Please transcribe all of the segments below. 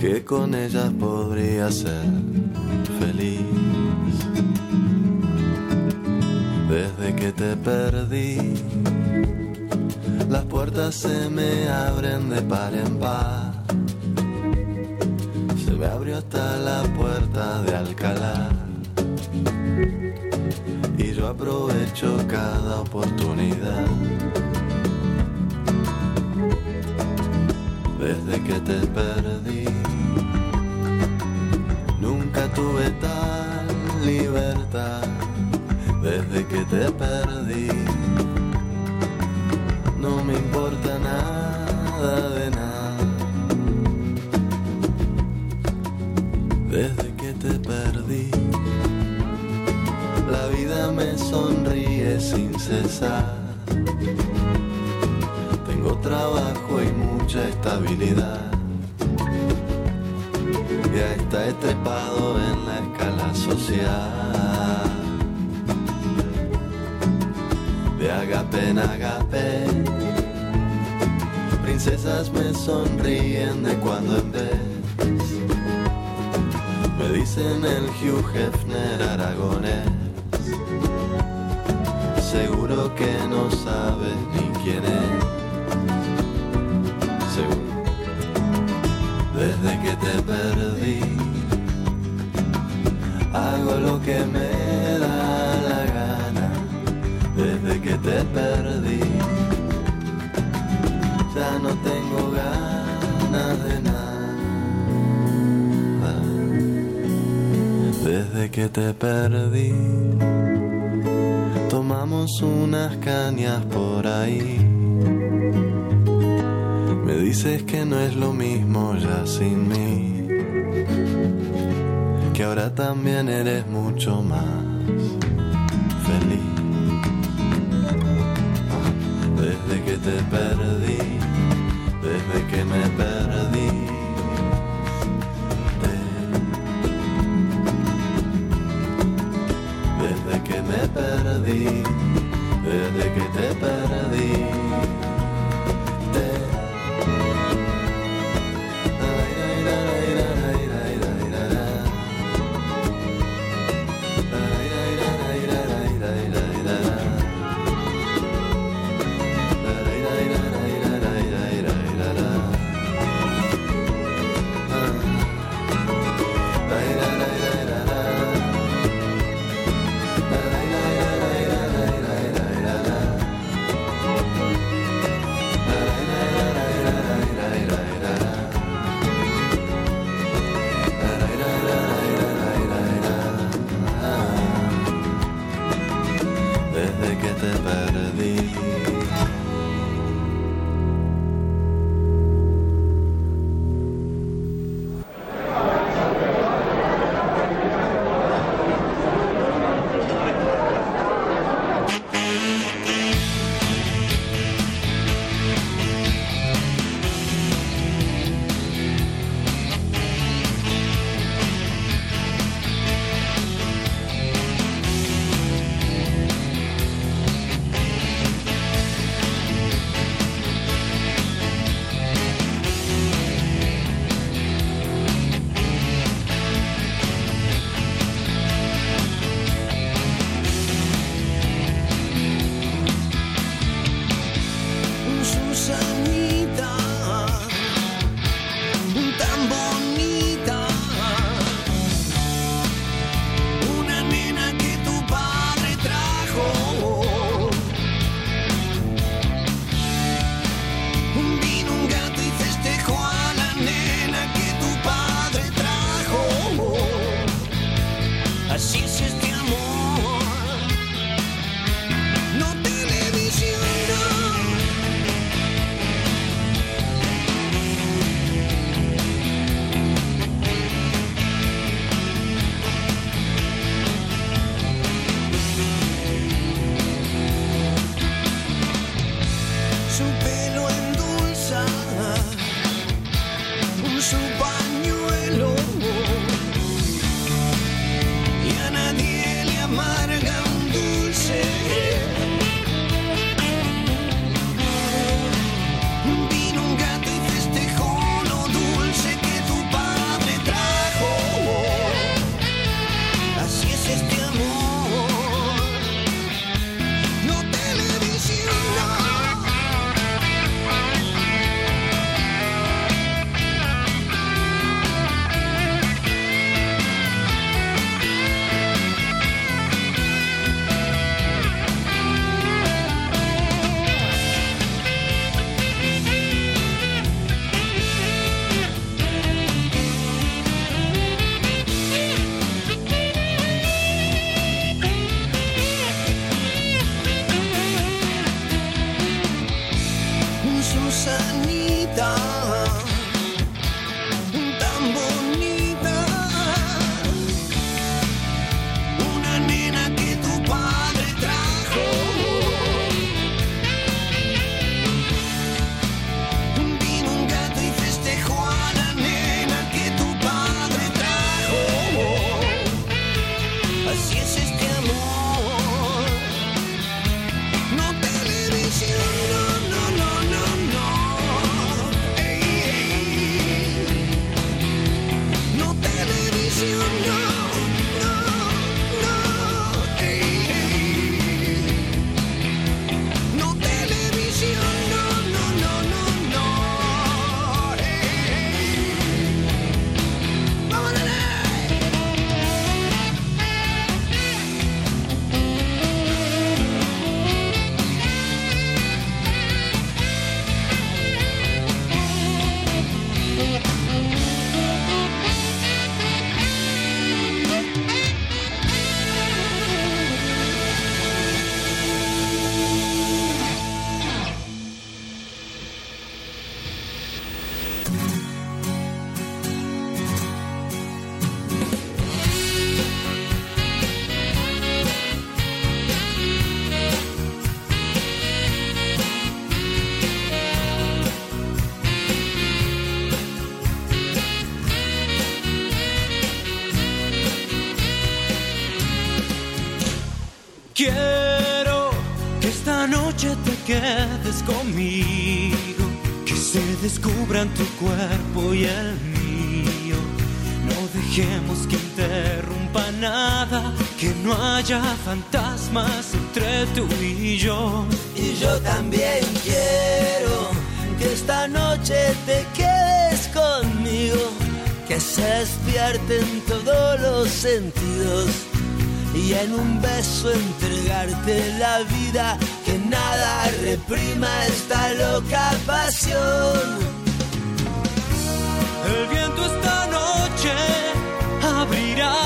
que con ellas podría ser feliz. Desde que te perdí, las puertas se me abren de par en par. Se me abrió hasta la puerta de Alcalá. Y yo aprovecho cada oportunidad. Desde que te perdí, nunca tuve tal libertad. Desde que te perdí, no me importa nada de nada. Desde que te perdí, la vida me sonríe sin cesar. Tengo trabajo y mucha estabilidad. Ya está estrepado en la escala social. De agape en agape, princesas me sonríen de cuando en vez. Me dicen el Hugh Hefner aragonés. Seguro que no sabes ni quién es. Desde que te perdí, hago lo que me da la gana. Desde que te perdí, ya no tengo ganas de nada. Desde que te perdí, tomamos unas cañas por ahí. Dices que no es lo mismo ya sin mí, que ahora también eres mucho más feliz. Desde que te perdí, noche te quedes conmigo, que se descubran tu cuerpo y el mío. No dejemos que interrumpa nada, que no haya fantasmas entre tú y yo. Y yo también quiero que esta noche te quedes conmigo, que se despierten todos los sentidos y en un beso entregarte la vida, reprima esta loca pasión. El viento esta noche abrirá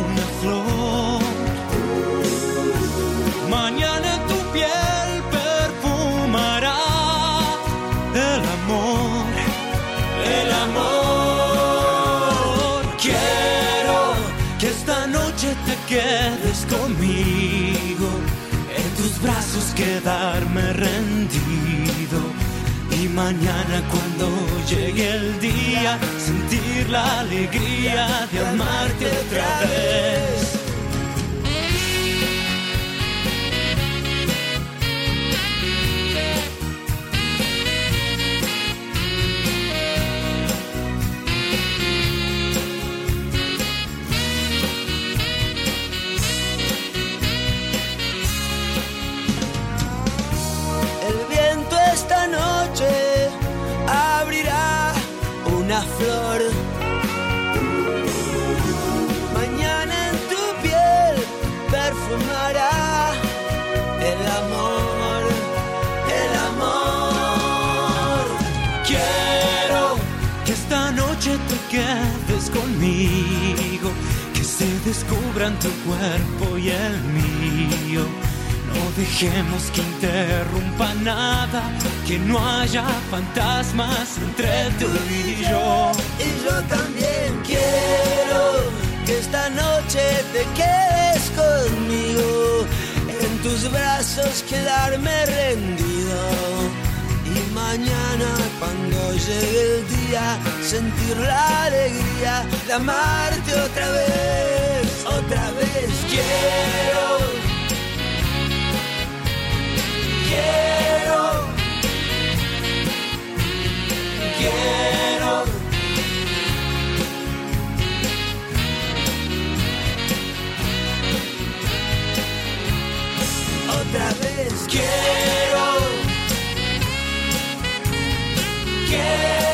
una flor. Mañana tu piel perfumará el amor, el amor. Quiero que esta noche te quedes conmigo, brazos quedarme rendido. Y mañana cuando llegue el día, sentir la alegría de amarte otra vez. Conmigo, que se descubran tu cuerpo y el mío. No dejemos que interrumpa nada, que no haya fantasmas entre tú y yo. Y yo también quiero que esta noche te quedes conmigo, en tus brazos quedarme rendido. Mañana cuando llegue el día, sentir la alegría de amarte otra vez, otra vez quiero. Quiero, quiero. otra vez quiero quiero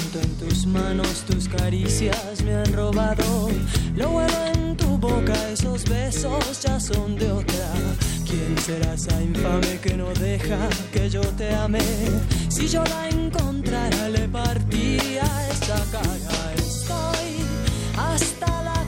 siento en tus manos, tus caricias me han robado. Lo bueno en tu boca, esos besos ya son de otra. ¿Quién será esa infame que no deja que yo te ame? Si yo la encontrara, le partía esta cara. Estoy hasta la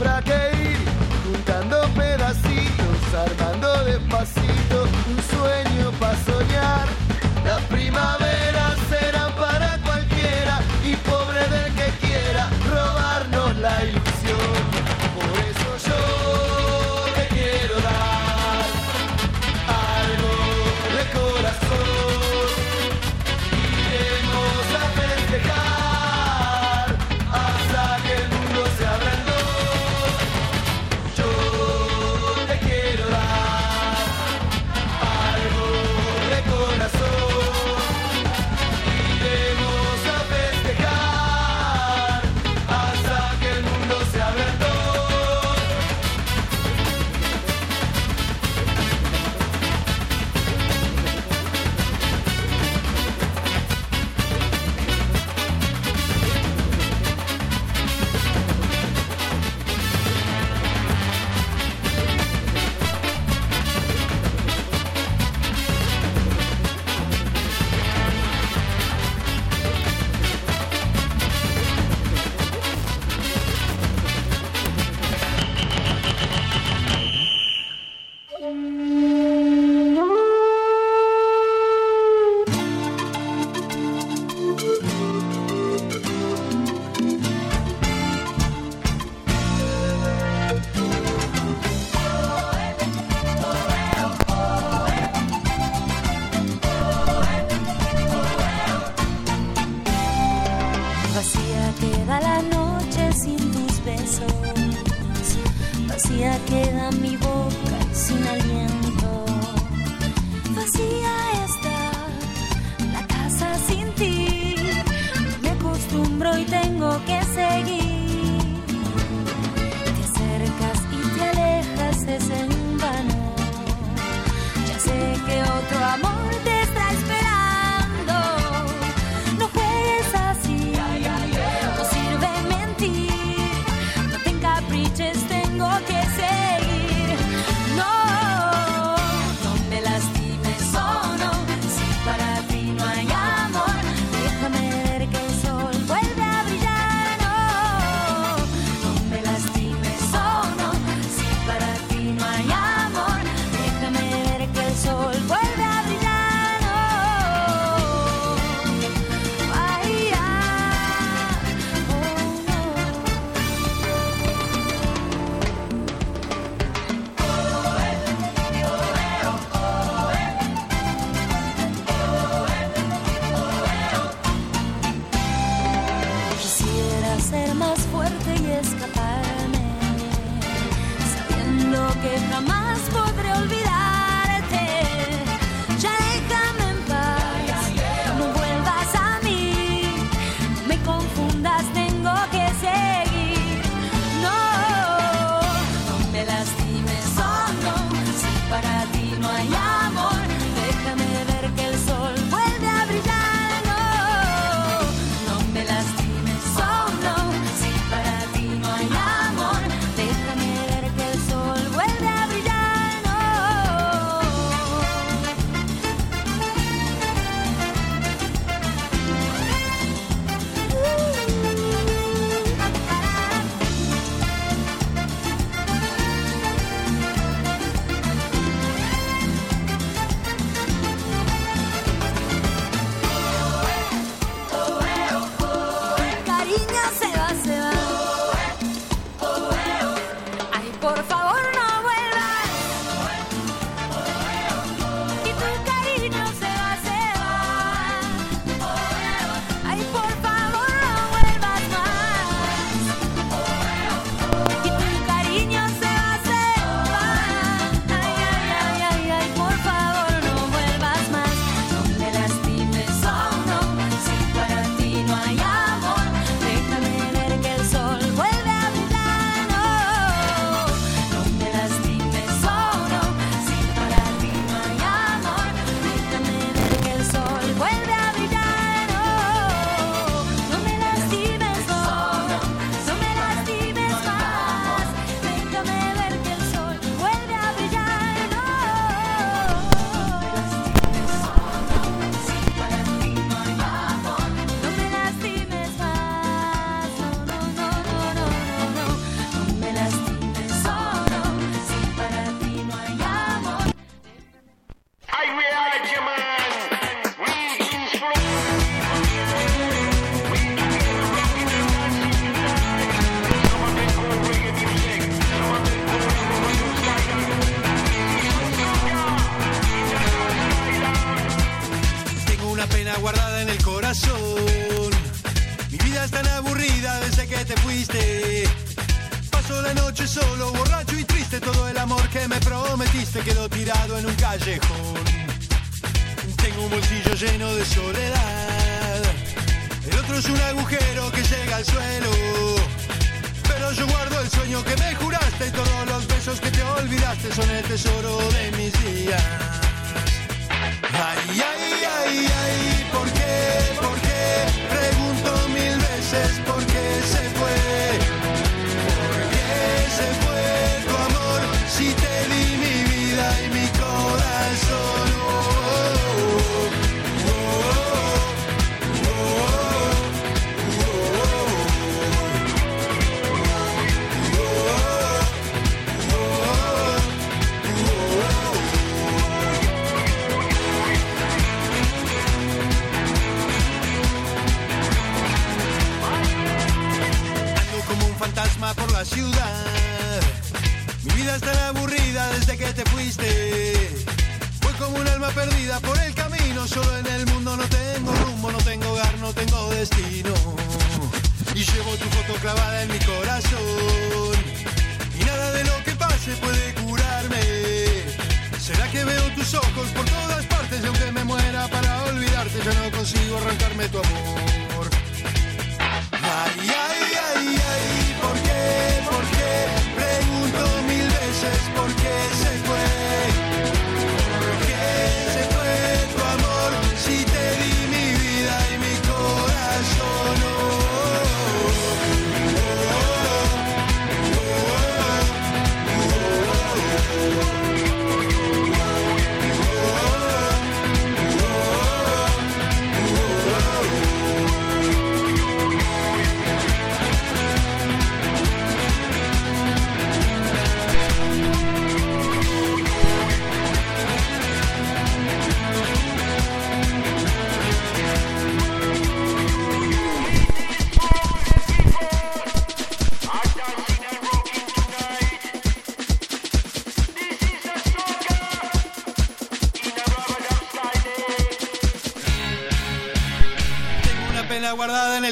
habrá que ir juntando pedacitos, armando despacito.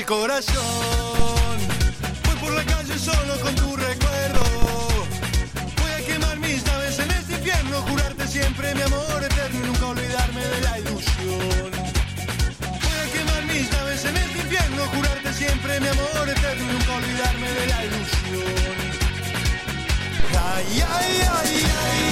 corazón. Voy por la calle solo con tu recuerdo. Voy a quemar mis naves en este infierno, jurarte siempre mi amor eterno y nunca olvidarme de la ilusión. Voy a quemar mis naves en este infierno, jurarte siempre mi amor eterno y nunca olvidarme de la ilusión. Ay, ay, ay, ay.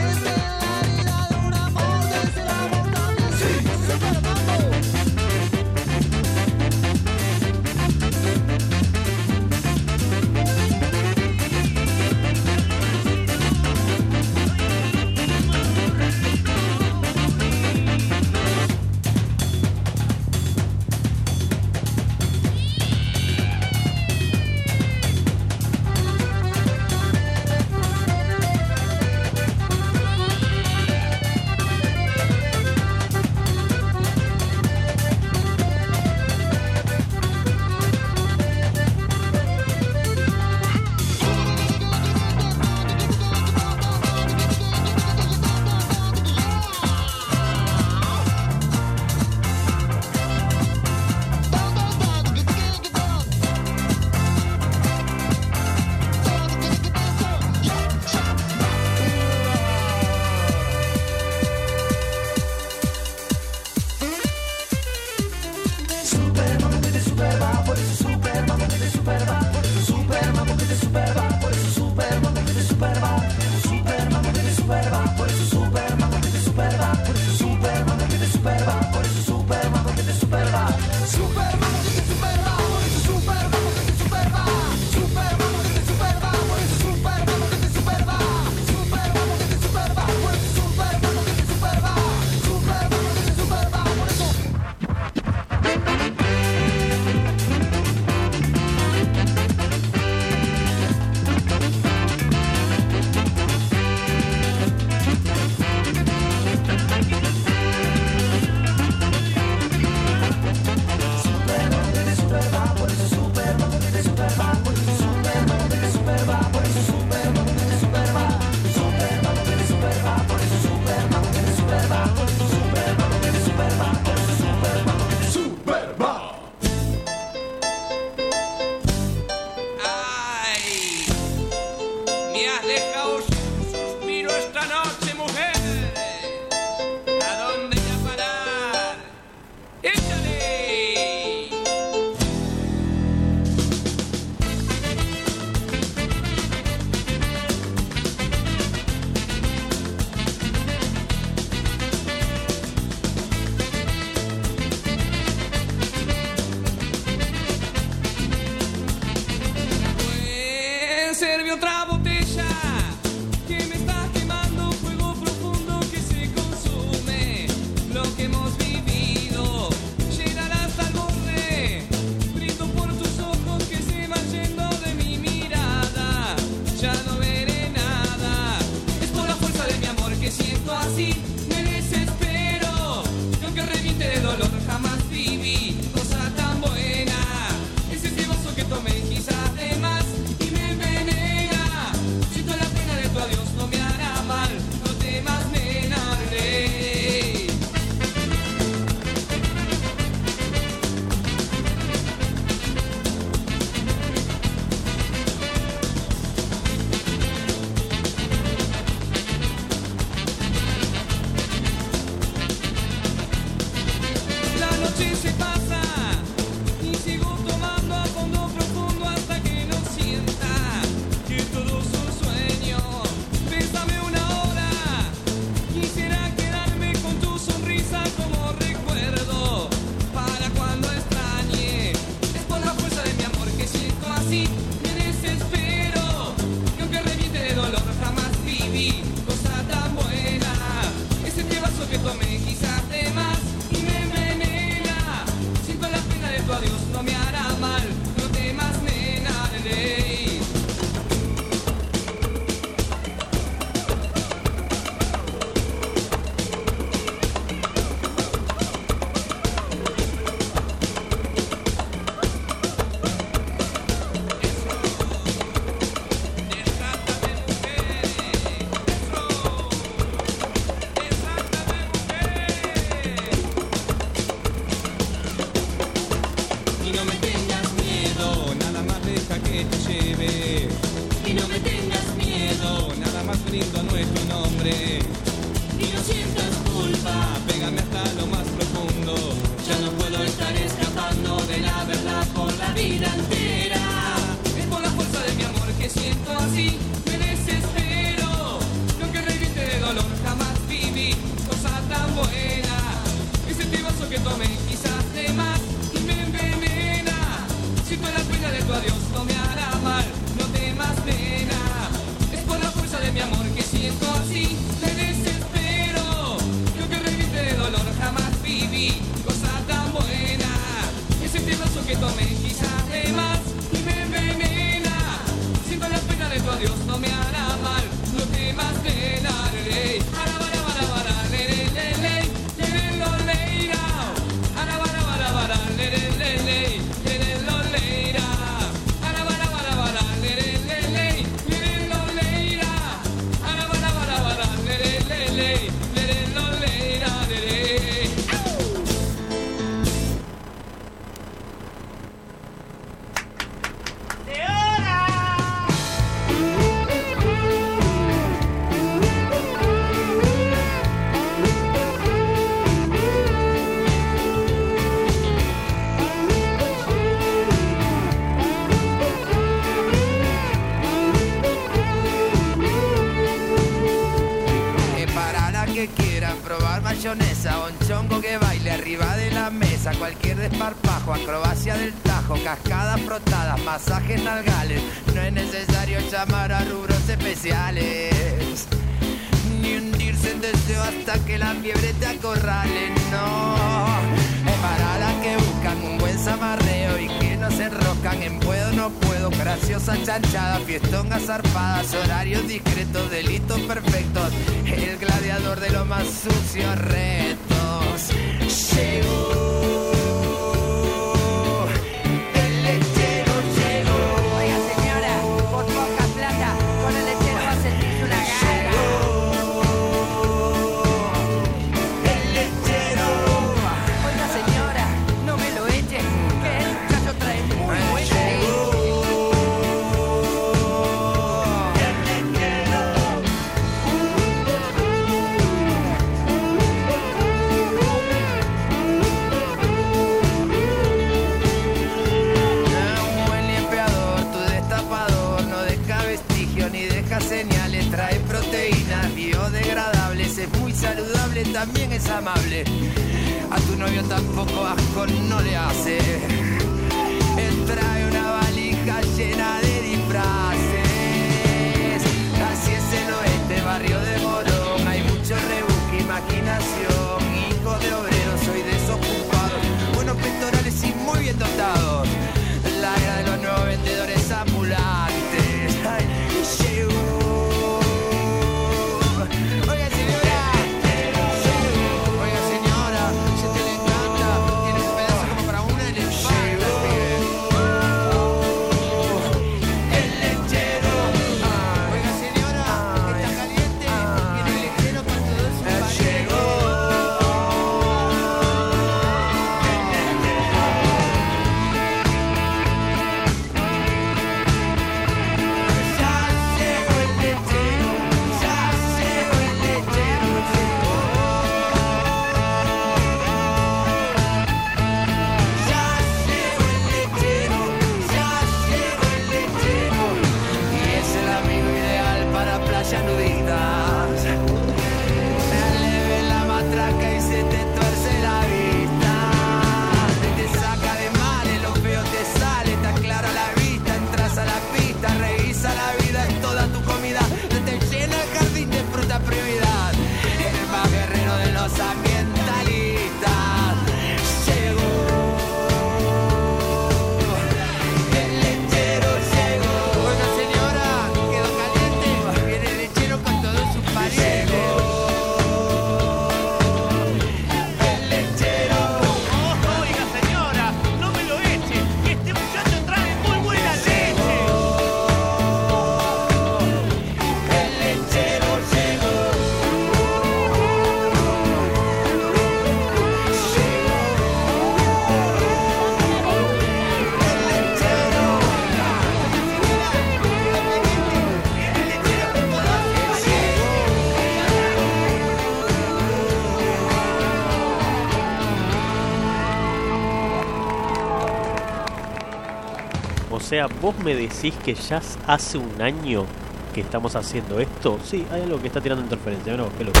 Sea, vos me decís que ya hace un año que estamos haciendo esto. Sí, hay algo que está tirando interferencia. No, qué loco.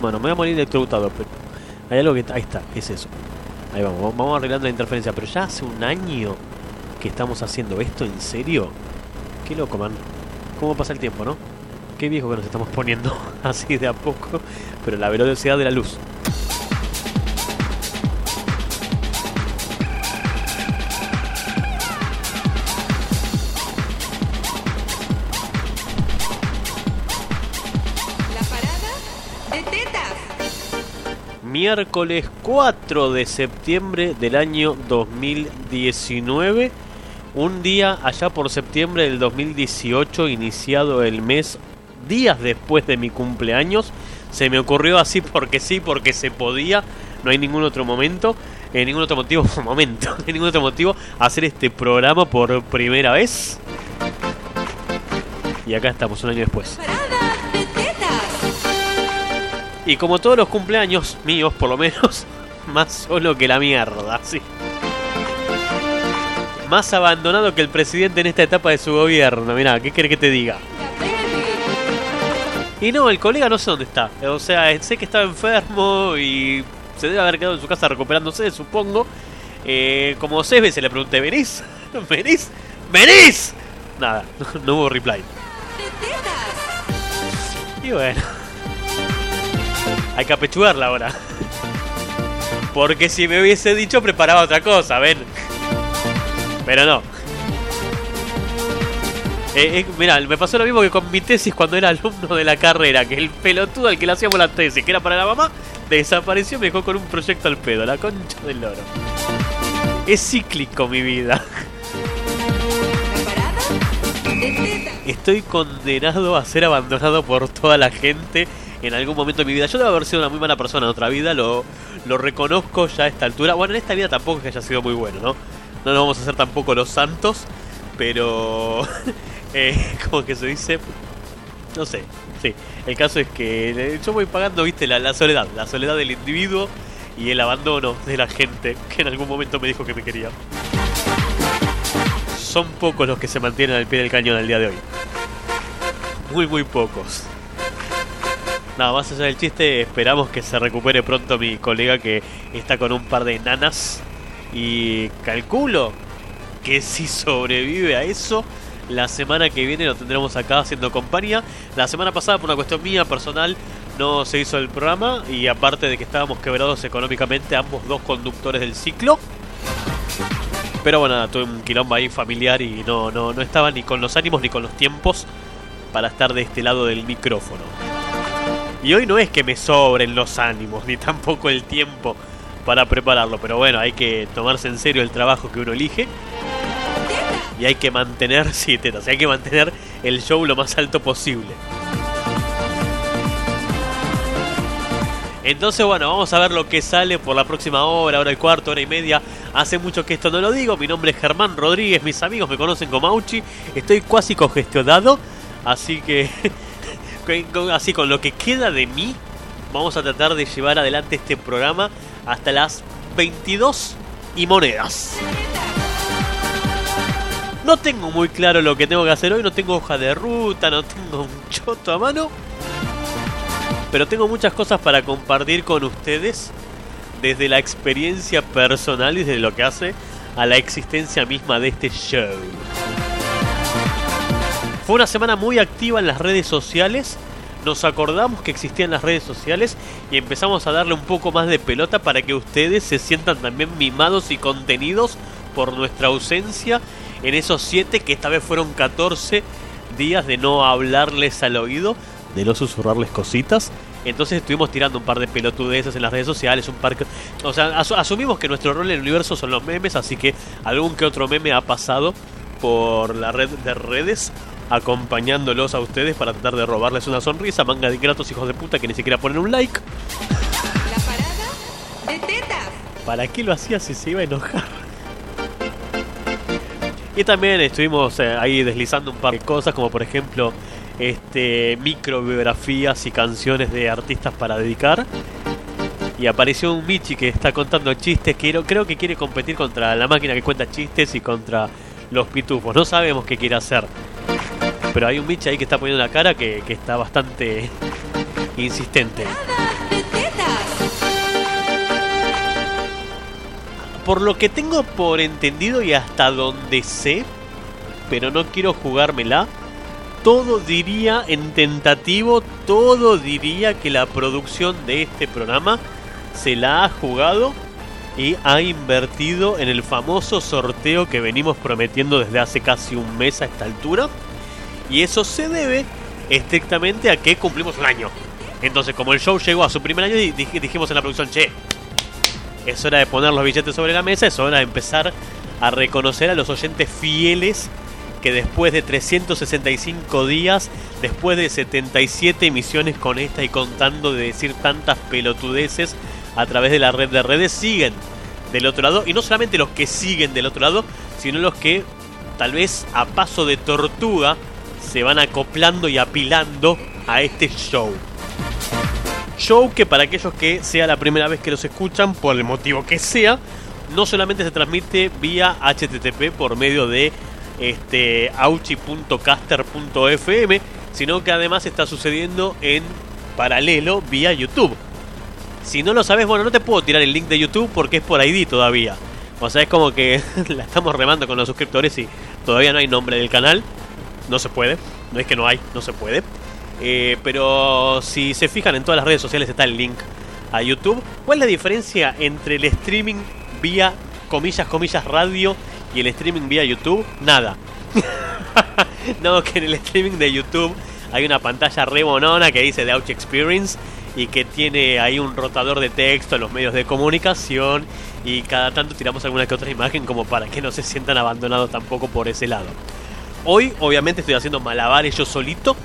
Bueno, me voy a morir electrocutado, pero hay algo que... Ahí está, es eso. Ahí vamos, vamos arreglando la interferencia. Pero ya hace un año que estamos haciendo esto, ¿en serio? Qué loco, man. ¿Cómo pasa el tiempo, no? Qué viejo que nos estamos poniendo así de a poco. Pero la velocidad de la luz. Miércoles 4 de septiembre del año 2019. Un día allá por septiembre del 2018, iniciado el mes, días después de mi cumpleaños. Se me ocurrió así porque sí, porque se podía. No hay ningún otro momento, eh, ningún otro motivo, momento, no ningún otro motivo hacer este programa por primera vez. Y acá estamos un año después. Y como todos los cumpleaños míos, por lo menos, más solo que la mierda, sí. Más abandonado que el presidente en esta etapa de su gobierno. Mirá, ¿qué quiere que te diga? Y no, el colega no sé dónde está. O sea, sé que estaba enfermo y se debe haber quedado en su casa recuperándose, supongo. Eh, como seis veces le pregunté, ¿venís? ¿Venís? ¿Venís? Nada, no hubo reply. Y bueno. Hay que apechugarla ahora. Porque si me hubiese dicho, preparaba otra cosa, ven. Pero no. Eh, eh, mirá, me pasó lo mismo que con mi tesis cuando era alumno de la carrera, que el pelotudo al que le hacíamos la tesis, que era para la mamá, desapareció y me dejó con un proyecto al pedo, la concha del loro. Es cíclico mi vida. Estoy condenado a ser abandonado por toda la gente en algún momento de mi vida. Yo debo haber sido una muy mala persona en otra vida, lo, reconozco ya a esta altura. Bueno, en esta vida tampoco es que haya sido muy bueno, ¿no? No nos vamos a hacer tampoco los santos, pero... eh, como que se dice... No sé, sí. El caso es que eh, yo voy pagando, viste, la, la soledad. La soledad del individuo y el abandono de la gente que en algún momento me dijo que me quería. Son pocos los que se mantienen al pie del cañón al día de hoy. Muy, muy pocos. Nada más allá del chiste, esperamos que se recupere pronto mi colega que está con un par de nanas. Y calculo que si sobrevive a eso, la semana que viene lo tendremos acá haciendo compañía. La semana pasada, por una cuestión mía personal, no se hizo el programa. Y aparte de que estábamos quebrados económicamente, ambos dos conductores del ciclo. Pero bueno, tuve un quilombo ahí familiar y no, no, no estaba ni con los ánimos ni con los tiempos para estar de este lado del micrófono. Y hoy no es que me sobren los ánimos, ni tampoco el tiempo para prepararlo, pero bueno, hay que tomarse en serio el trabajo que uno elige. Y hay que mantener, sí, tetas, hay que mantener el show lo más alto posible. Entonces, bueno, vamos a ver lo que sale por la próxima hora, hora y cuarto, hora y media. Hace mucho que esto no lo digo. Mi nombre es Germán Rodríguez, mis amigos me conocen como Auchi. Estoy casi congestionado, así que así con lo que queda de mí, vamos a tratar de llevar adelante este programa hasta las 22 y monedas. No tengo muy claro lo que tengo que hacer hoy, no tengo hoja de ruta, no tengo un choto a mano. Pero tengo muchas cosas para compartir con ustedes desde la experiencia personal y desde lo que hace a la existencia misma de este show. Fue una semana muy activa en las redes sociales. Nos acordamos que existían las redes sociales y empezamos a darle un poco más de pelota para que ustedes se sientan también mimados y contenidos por nuestra ausencia en esos 7 que esta vez fueron 14 días de no hablarles al oído, de no susurrarles cositas. Entonces estuvimos tirando un par de pelotudeces en las redes sociales, un par O sea, asumimos que nuestro rol en el universo son los memes, así que algún que otro meme ha pasado por la red de redes acompañándolos a ustedes para tratar de robarles una sonrisa, manga de gratos hijos de puta que ni siquiera ponen un like. La parada de tetas. ¿Para qué lo hacía si se iba a enojar? Y también estuvimos eh, ahí deslizando un par de cosas, como por ejemplo este microbiografías y canciones de artistas para dedicar. Y apareció un Michi que está contando chistes, que creo que quiere competir contra la máquina que cuenta chistes y contra los pitufos. No sabemos qué quiere hacer. Pero hay un bicho ahí que está poniendo la cara que, que está bastante insistente. Por lo que tengo por entendido y hasta donde sé, pero no quiero jugármela, todo diría en tentativo, todo diría que la producción de este programa se la ha jugado y ha invertido en el famoso sorteo que venimos prometiendo desde hace casi un mes a esta altura. Y eso se debe estrictamente a que cumplimos un año. Entonces, como el show llegó a su primer año, di- dij- dijimos en la producción, che, es hora de poner los billetes sobre la mesa, es hora de empezar a reconocer a los oyentes fieles que después de 365 días, después de 77 emisiones con esta y contando de decir tantas pelotudeces a través de la red de redes, siguen del otro lado. Y no solamente los que siguen del otro lado, sino los que tal vez a paso de tortuga se van acoplando y apilando a este show. Show que para aquellos que sea la primera vez que los escuchan, por el motivo que sea, no solamente se transmite vía HTTP por medio de este auchi.caster.fm, sino que además está sucediendo en paralelo vía YouTube. Si no lo sabes, bueno, no te puedo tirar el link de YouTube porque es por ID todavía. O sea, es como que la estamos remando con los suscriptores y todavía no hay nombre del canal. No se puede. No es que no hay, no se puede. Eh, pero si se fijan en todas las redes sociales está el link a YouTube. ¿Cuál es la diferencia entre el streaming vía comillas, comillas, radio y el streaming vía YouTube? Nada. no, que en el streaming de YouTube hay una pantalla re bonona que dice The Ouch Experience y que tiene ahí un rotador de texto en los medios de comunicación y cada tanto tiramos alguna que otra imagen como para que no se sientan abandonados tampoco por ese lado. Hoy obviamente estoy haciendo malabares yo solito,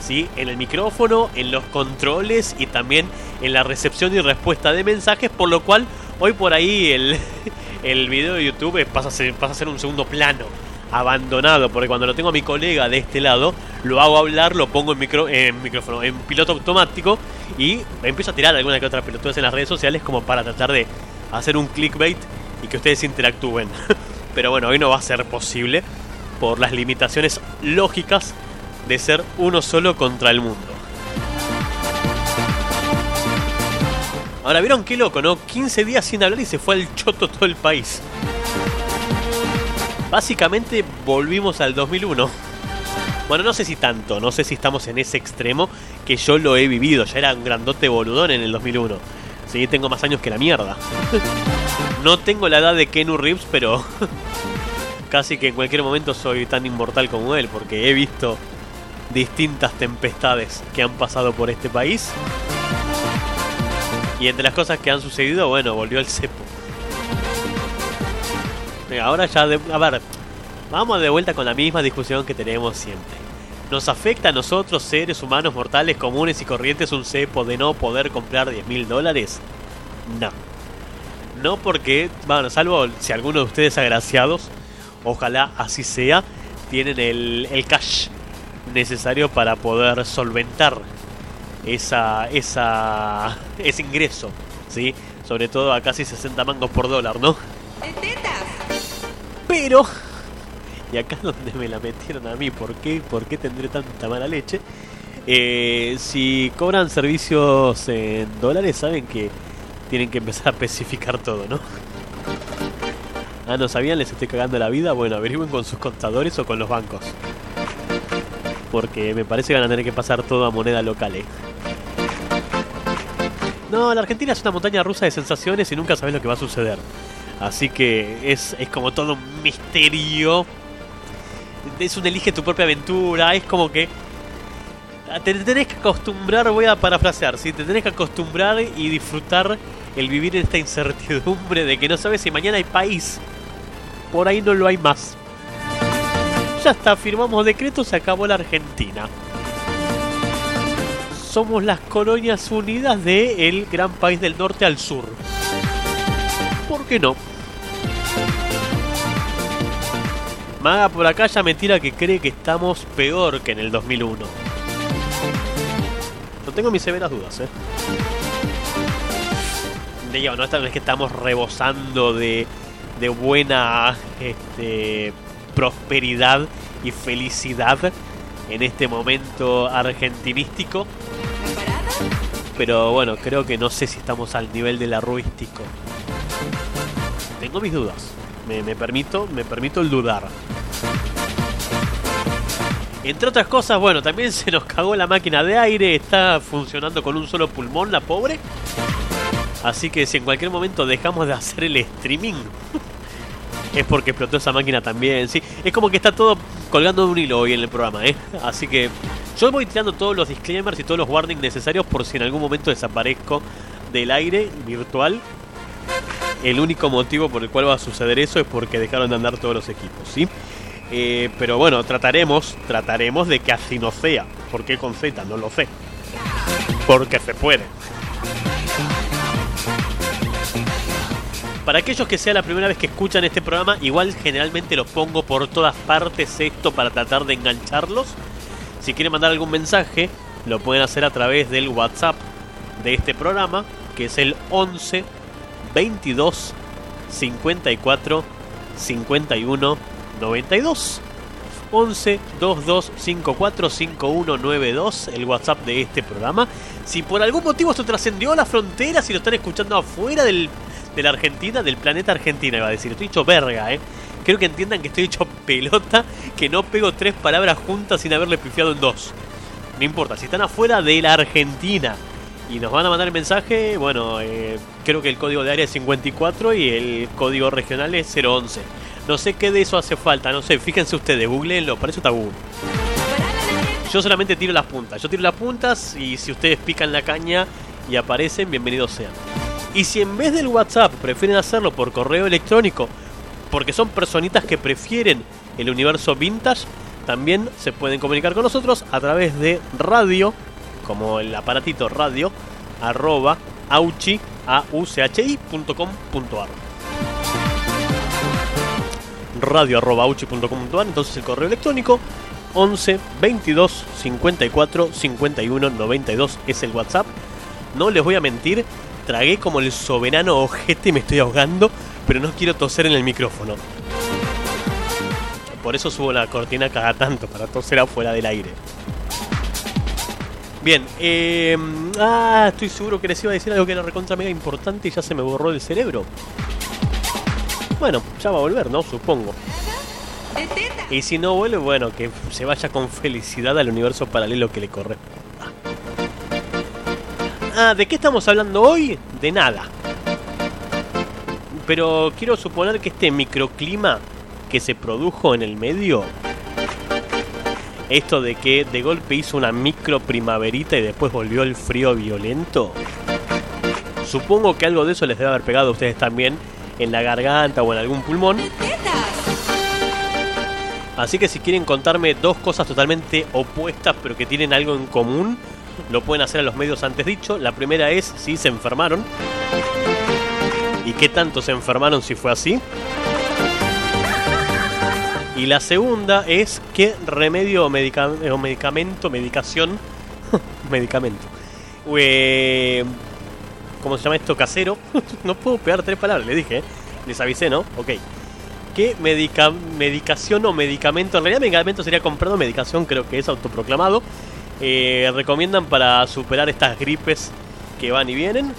¿sí? En el micrófono, en los controles y también en la recepción y respuesta de mensajes, por lo cual hoy por ahí el, el video de YouTube pasa a, ser, pasa a ser un segundo plano, abandonado, porque cuando lo tengo a mi colega de este lado, lo hago hablar, lo pongo en, micro, en micrófono, en piloto automático y empiezo a tirar alguna que otra pelotudas en las redes sociales como para tratar de hacer un clickbait y que ustedes interactúen. Pero bueno, hoy no va a ser posible por las limitaciones lógicas de ser uno solo contra el mundo. Ahora, ¿vieron qué loco, no? 15 días sin hablar y se fue al choto todo el país. Básicamente volvimos al 2001. Bueno, no sé si tanto, no sé si estamos en ese extremo que yo lo he vivido. Ya era un grandote boludón en el 2001. Sí, tengo más años que la mierda. No tengo la edad de Kenu Reeves, pero casi que en cualquier momento soy tan inmortal como él, porque he visto distintas tempestades que han pasado por este país. Y entre las cosas que han sucedido, bueno, volvió el cepo. Ahora ya, de- a ver, vamos de vuelta con la misma discusión que tenemos siempre. ¿Nos afecta a nosotros, seres humanos mortales comunes y corrientes, un cepo de no poder comprar 10 mil dólares? No. No porque, bueno, salvo si alguno de ustedes agraciados, ojalá así sea, tienen el, el cash necesario para poder solventar esa, esa, ese ingreso, ¿sí? Sobre todo a casi 60 mangos por dólar, ¿no? Pero, y acá es donde me la metieron a mí, ¿por qué, ¿Por qué tendré tanta mala leche? Eh, si cobran servicios en dólares, saben que tienen que empezar a especificar todo, ¿no? Ah, ¿no sabían? ¿Les estoy cagando la vida? Bueno, averigüen con sus contadores o con los bancos. Porque me parece que van a tener que pasar todo a moneda local, ¿eh? No, la Argentina es una montaña rusa de sensaciones y nunca sabes lo que va a suceder. Así que es, es como todo un misterio. Es un elige tu propia aventura. Es como que. ah, Te tenés que acostumbrar, voy a parafrasear, ¿sí? Te tenés que acostumbrar y disfrutar el vivir esta incertidumbre de que no sabes si mañana hay país. Por ahí no lo hay más. Ya está, firmamos decreto, se acabó la Argentina. Somos las colonias unidas del gran país del norte al sur. ¿Por qué no? Maga por acá ya me tira que cree que estamos peor que en el 2001. No tengo mis severas dudas, ¿eh? Digo, no esta vez que estamos rebosando de, de buena este, prosperidad y felicidad en este momento argentinístico. Pero bueno, creo que no sé si estamos al nivel del arruístico. Tengo mis dudas. Me, permito, me permito el dudar. Entre otras cosas, bueno, también se nos cagó la máquina de aire, está funcionando con un solo pulmón la pobre. Así que si en cualquier momento dejamos de hacer el streaming, es porque explotó esa máquina también, sí. Es como que está todo colgando de un hilo hoy en el programa, ¿eh? Así que yo voy tirando todos los disclaimers y todos los warnings necesarios por si en algún momento desaparezco del aire virtual. El único motivo por el cual va a suceder eso es porque dejaron de andar todos los equipos, ¿sí? Eh, pero bueno, trataremos, trataremos de que así no sea. ¿Por qué con Z? No lo sé. Porque se puede. Para aquellos que sea la primera vez que escuchan este programa, igual generalmente lo pongo por todas partes esto para tratar de engancharlos. Si quieren mandar algún mensaje, lo pueden hacer a través del WhatsApp de este programa, que es el 11 22 54 51 92. 11 22 54 5192, el WhatsApp de este programa. Si por algún motivo esto trascendió las fronteras y lo están escuchando afuera del, de la Argentina, del planeta Argentina, iba a decir, estoy hecho verga, eh. Quiero que entiendan que estoy hecho pelota, que no pego tres palabras juntas sin haberle pifiado en dos. No importa, si están afuera de la Argentina y nos van a mandar el mensaje, bueno, eh, creo que el código de área es 54 y el código regional es 011. No sé qué de eso hace falta, no sé, fíjense ustedes, googleenlo, para eso está. Yo solamente tiro las puntas, yo tiro las puntas y si ustedes pican la caña y aparecen, bienvenidos sean. Y si en vez del WhatsApp prefieren hacerlo por correo electrónico, porque son personitas que prefieren el universo vintage, también se pueden comunicar con nosotros a través de radio, como el aparatito radio, arroba auchi, radio.auchi.com.ar, entonces el correo electrónico 11 22 54 51 92 es el WhatsApp. No les voy a mentir, tragué como el soberano ojete y me estoy ahogando, pero no quiero toser en el micrófono. Por eso subo la cortina cada tanto, para toser afuera del aire. Bien, eh, ah, estoy seguro que les iba a decir algo que era recontra mega importante y ya se me borró del cerebro. Bueno, ya va a volver, ¿no? Supongo. Y si no vuelve, bueno, que se vaya con felicidad al universo paralelo que le corre. Ah, ¿de qué estamos hablando hoy? De nada. Pero quiero suponer que este microclima que se produjo en el medio, esto de que de golpe hizo una micro primaverita y después volvió el frío violento, supongo que algo de eso les debe haber pegado a ustedes también en la garganta o en algún pulmón. Así que si quieren contarme dos cosas totalmente opuestas pero que tienen algo en común, lo pueden hacer a los medios antes dicho. La primera es si se enfermaron. ¿Y qué tanto se enfermaron si fue así? Y la segunda es qué remedio o, medicamento, medicación, medicamento, eh, ¿cómo se llama esto? Casero. no puedo pegar tres palabras, le dije, ¿eh? les avisé, ¿no? Ok. ¿Qué medica medicación o medicamento? En realidad medicamento sería comprado, medicación creo que es autoproclamado. Eh, recomiendan para superar estas gripes que van y vienen.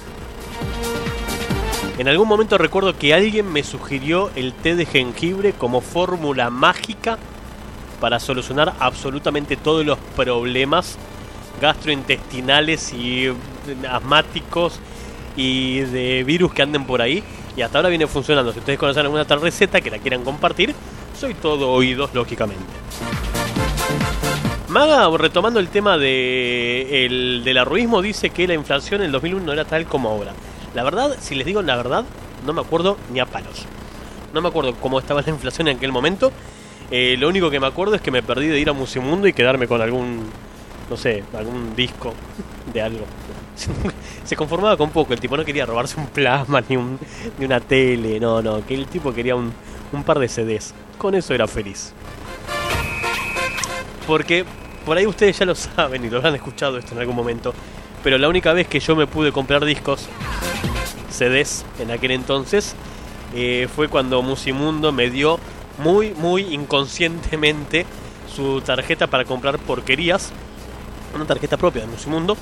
En algún momento recuerdo que alguien me sugirió el té de jengibre como fórmula mágica para solucionar absolutamente todos los problemas gastrointestinales y asmáticos y de virus que anden por ahí. Y hasta ahora viene funcionando. Si ustedes conocen alguna otra receta que la quieran compartir, soy todo oídos, lógicamente. Maga, retomando el tema de el, del arruismo, dice que la inflación en el 2001 no era tal como ahora. La verdad, si les digo la verdad, no me acuerdo ni a palos. No me acuerdo cómo estaba la inflación en aquel momento. Eh, lo único que me acuerdo es que me perdí de ir a Musimundo y quedarme con algún, no sé, algún disco de algo. se conformaba con poco. El tipo no quería robarse un plasma ni, un, ni una tele. No, no. Que el tipo quería un, un par de CDs. Con eso era feliz. Porque por ahí ustedes ya lo saben y lo han escuchado esto en algún momento. Pero la única vez que yo me pude comprar discos, CDs en aquel entonces, eh, fue cuando Musimundo me dio muy, muy inconscientemente su tarjeta para comprar porquerías. Una tarjeta propia de Musimundo,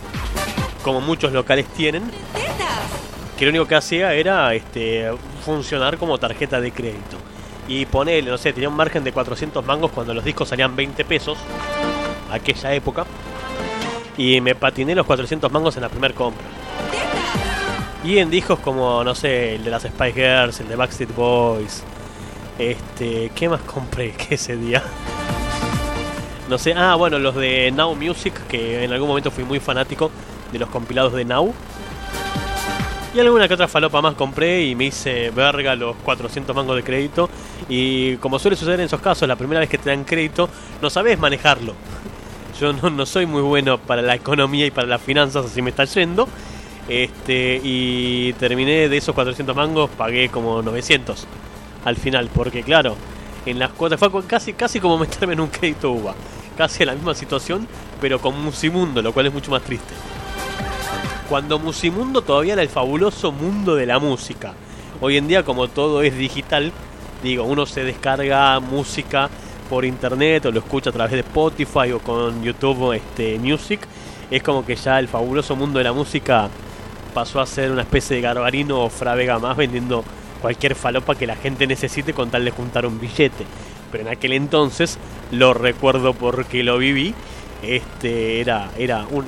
como muchos locales tienen, que lo único que hacía era este, funcionar como tarjeta de crédito. Y ponele, no sé, tenía un margen de 400 mangos cuando los discos salían 20 pesos, aquella época. Y me patiné los 400 mangos en la primera compra. Y en discos como, no sé, el de las Spice Girls, el de Backstreet Boys. Este, ¿qué más compré que ese día? No sé, ah, bueno, los de Now Music, que en algún momento fui muy fanático de los compilados de Now. Y alguna que otra falopa más compré y me hice verga los 400 mangos de crédito. Y como suele suceder en esos casos, la primera vez que te dan crédito, no sabes manejarlo. Yo no, soy muy bueno para la economía y para las finanzas, así me está yendo. Este, y terminé de esos 400 mangos, pagué como 900 al final, porque claro, en las cuotas fue casi, casi como meterme en un crédito UVA. Casi en la misma situación, pero con Musimundo, lo cual es mucho más triste. Cuando Musimundo todavía era el fabuloso mundo de la música. Hoy en día, como todo es digital, digo, uno se descarga música por internet o lo escucha a través de Spotify o con YouTube este, Music. Es como que ya el fabuloso mundo de la música pasó a ser una especie de garbarino o fravega más vendiendo cualquier falopa que la gente necesite con tal de juntar un billete. Pero en aquel entonces, lo recuerdo porque lo viví, este era, era un,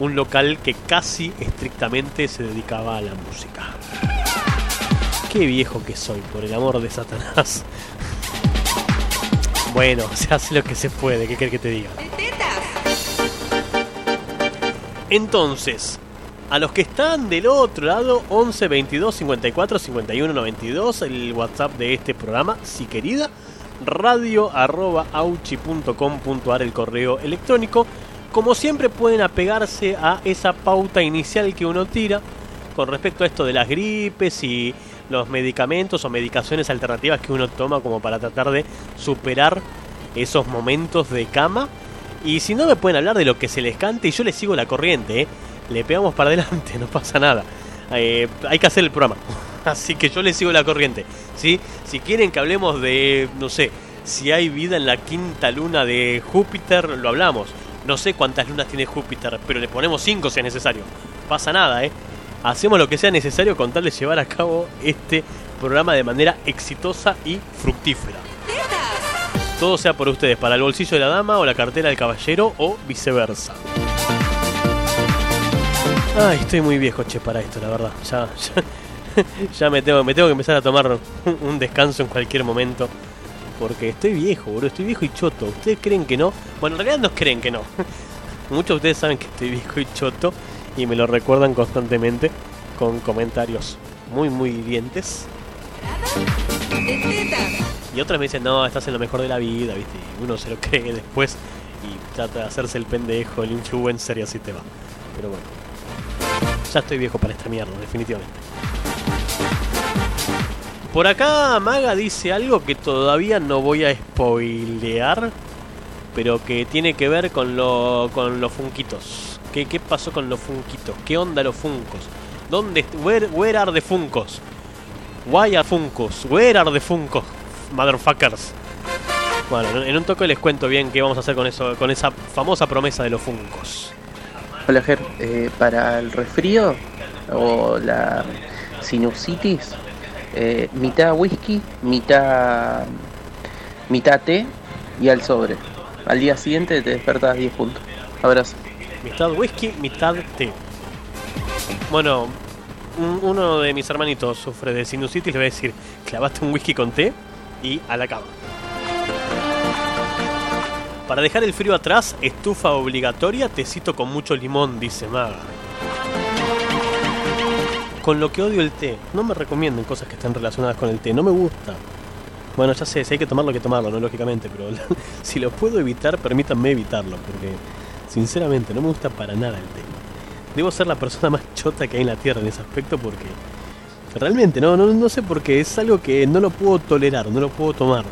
un local que casi estrictamente se dedicaba a la música. Qué viejo que soy, por el amor de Satanás. Bueno, se hace lo que se puede, ¿qué querés que te diga? Entonces, a los que están del otro lado, 11 22 54 51 92, el WhatsApp de este programa, si querida, radio arroba auchi.com.ar el correo electrónico. Como siempre pueden apegarse a esa pauta inicial que uno tira con respecto a esto de las gripes y los medicamentos o medicaciones alternativas que uno toma como para tratar de superar esos momentos de cama. Y si no me pueden hablar de lo que se les cante y yo les sigo la corriente, ¿eh? le pegamos para adelante, no pasa nada. Eh, hay que hacer el programa. Así que yo les sigo la corriente. ¿sí? Si quieren que hablemos de, no sé, si hay vida en la quinta luna de Júpiter, lo hablamos. No sé cuántas lunas tiene Júpiter, pero le ponemos 5 si es necesario. Pasa nada, ¿eh? Hacemos lo que sea necesario con tal de llevar a cabo este programa de manera exitosa y fructífera. Todo sea por ustedes, para el bolsillo de la dama o la cartera del caballero o viceversa. Ay, estoy muy viejo, che, para esto, la verdad. Ya, ya, ya me, tengo, me tengo que empezar a tomar un, descanso en cualquier momento. Porque estoy viejo, boludo, estoy viejo y choto. ¿Ustedes creen que no? Bueno, en realidad no creen que no. Muchos de ustedes saben que estoy viejo y choto y me lo recuerdan constantemente con comentarios muy, muy hirientes. Y otras me dicen, no, estás en lo mejor de la vida, ¿viste? Y uno se lo cree después y trata de hacerse el pendejo, el influencer y así te va. Pero bueno, ya estoy viejo para esta mierda, definitivamente. Por acá Maga dice algo que todavía no voy a spoilear, pero que tiene que ver con, con los funquitos. ¿Qué, ¿Qué pasó con los funquitos? ¿Qué onda los funcos? ¿Dónde? Where, where are the funcos? Why are funcos? Where are the funcos? Motherfuckers. Bueno, en un toque les cuento bien qué vamos a hacer con eso, con esa famosa promesa de los funcos. Hola Ger, eh, para el resfrío o la sinusitis, eh, mitad whisky, mitad, mitad té y al sobre. Al día siguiente te despertas 10 puntos. Abrazo. Mitad whisky, mitad té. Bueno, un- uno de mis hermanitos sufre de sinusitis, le voy a decir, clavaste un whisky con té y a la cama. Para dejar el frío atrás, estufa obligatoria, tecito con mucho limón, dice Maga. Con lo que odio el té, no me recomienden cosas que estén relacionadas con el té, no me gusta. Bueno, ya sé, si hay que tomarlo, hay que tomarlo, no lógicamente, pero si lo puedo evitar, permítanme evitarlo, porque sinceramente no me gusta para nada el té. Debo ser la persona más chota que hay en la Tierra en ese aspecto porque realmente no, no, no sé por qué, es algo que no lo puedo tolerar, no lo puedo tomar.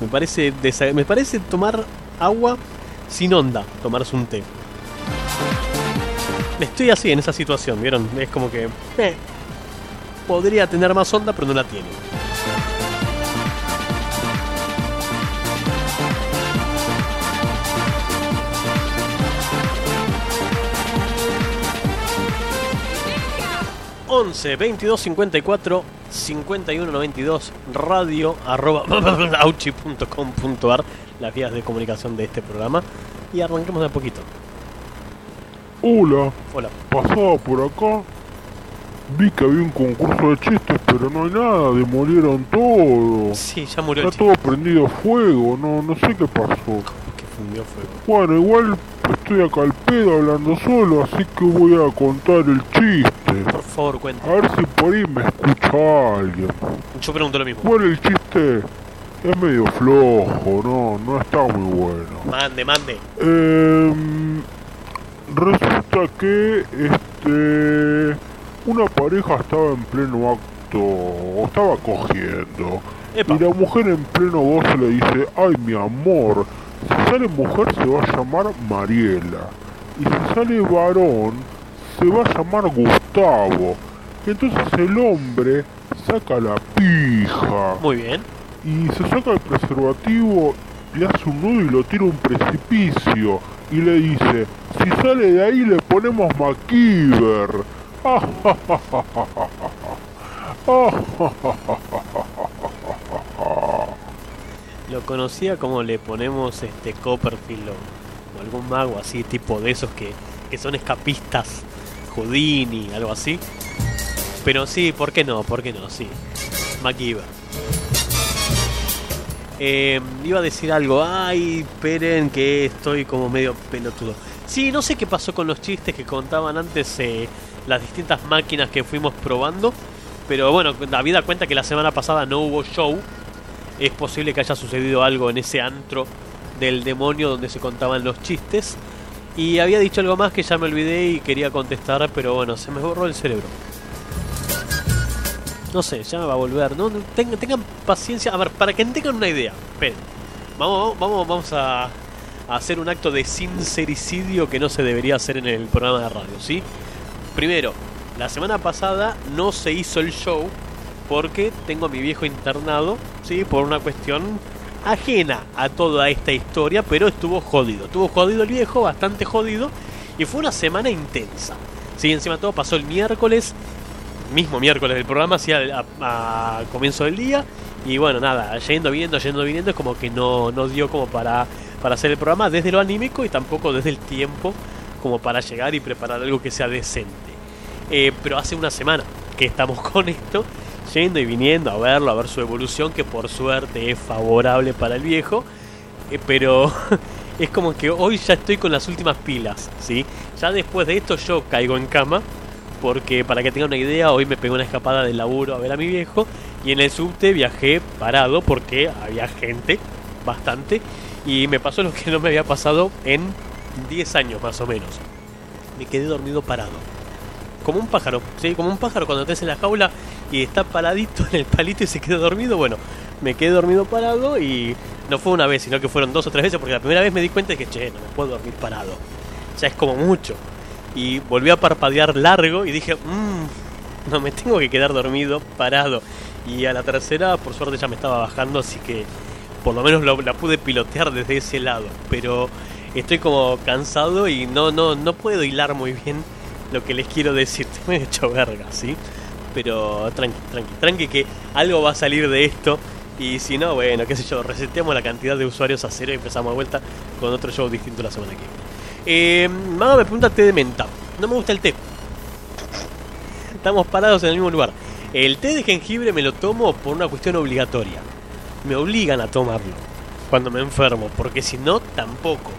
Me parece, me parece tomar agua sin onda, tomarse un té. Estoy así en esa situación, ¿vieron? Es como que. Eh, podría tener más onda, pero no la tiene. ¡Venga! 11 22 54 51 92 radio arroba .ar, las vías de comunicación de este programa y arranquemos de a poquito. Hola, Hola. pasaba por acá. Vi que había un concurso de chistes, pero no hay nada, demolieron todo. Sí, ya murió el Está todo prendido fuego, no, no sé qué pasó. que fundió fuego. Bueno, igual estoy acá al pedo hablando solo, así que voy a contar el chiste. Por favor, cuenta. A ver si por ahí me escucha alguien. Yo pregunto lo mismo. Bueno, el chiste es medio flojo, no, no está muy bueno. Mande, mande. Em, resulta que este una pareja estaba en pleno acto, o estaba cogiendo. Epa. Y la mujer en pleno goce le dice, ay mi amor, si sale mujer se va a llamar Mariela. Y si sale varón, se va a llamar Gustavo. Entonces el hombre saca la pija Muy bien. y se saca el preservativo, le hace un nudo y lo tira a un precipicio y le dice, si sale de ahí le ponemos MacGyver. Lo conocía como le ponemos este Copperfield o, o algún mago así, tipo de esos que, que son escapistas, Houdini, algo así. Pero sí, ¿por qué no? ¿Por qué no? Sí. MacGyver. Eh, iba a decir algo. Ay, esperen que estoy como medio pelotudo. Sí, no sé qué pasó con los chistes que contaban antes eh, las distintas máquinas que fuimos probando. Pero bueno, David da cuenta que la semana pasada no hubo show. Es posible que haya sucedido algo en ese antro del demonio donde se contaban los chistes. Y había dicho algo más que ya me olvidé y quería contestar, pero bueno, se me borró el cerebro. No sé, ya me va a volver. No, no, tengan, paciencia. A ver, para que tengan una idea. Esperen. Vamos, vamos, vamos a, hacer un acto de sincericidio que no se debería hacer en el programa de radio, ¿sí? Primero, la semana pasada no se hizo el show porque tengo a mi viejo internado, ¿sí? Por una cuestión ajena a toda esta historia, pero estuvo jodido. Estuvo jodido el viejo, bastante jodido. Y fue una semana intensa. Sí, encima todo pasó el miércoles, mismo miércoles del programa, así a, a- a comienzo del día. Y bueno, nada, yendo, viniendo, yendo, viniendo, es como que no, no dio como para, para hacer el programa desde lo anímico y tampoco desde el tiempo como para llegar y preparar algo que sea decente. Eh, pero hace una semana que estamos con esto, yendo y viniendo a verlo, a ver su evolución, que por suerte es favorable para el viejo. Eh, pero es como que hoy ya estoy con las últimas pilas, ¿sí? Ya después de esto yo caigo en cama, porque para que tengan una idea, hoy me pegué una escapada del laburo a ver a mi viejo, y en el subte viajé parado porque había gente, bastante, y me pasó lo que no me había pasado en 10 años más o menos. Me quedé dormido parado como un pájaro, ¿sí? Como un pájaro cuando estés en la jaula y está paradito en el palito y se queda dormido. Bueno, me quedé dormido parado y no fue una vez, sino que fueron dos o tres veces porque la primera vez me di cuenta de que, che, no me puedo dormir parado. Ya es como mucho. Y volví a parpadear largo y dije, mmm, no me tengo que quedar dormido parado. Y a la tercera, por suerte, ya me estaba bajando, así que por lo menos la pude pilotear desde ese lado. Pero estoy como cansado y no, no, no puedo hilar muy bien lo que les quiero decir. Me he hecho verga, ¿sí? Pero tranqui, tranqui, tranqui que algo va a salir de esto. Y si no, bueno, qué sé yo, reseteamos la cantidad de usuarios a cero y empezamos de vuelta con otro show distinto la semana que viene. Eh, Mago me pregunta té de menta. No me gusta el té. Estamos parados en el mismo lugar. El té de jengibre me lo tomo por una cuestión obligatoria. Me obligan a tomarlo cuando me enfermo, porque si no, tampoco.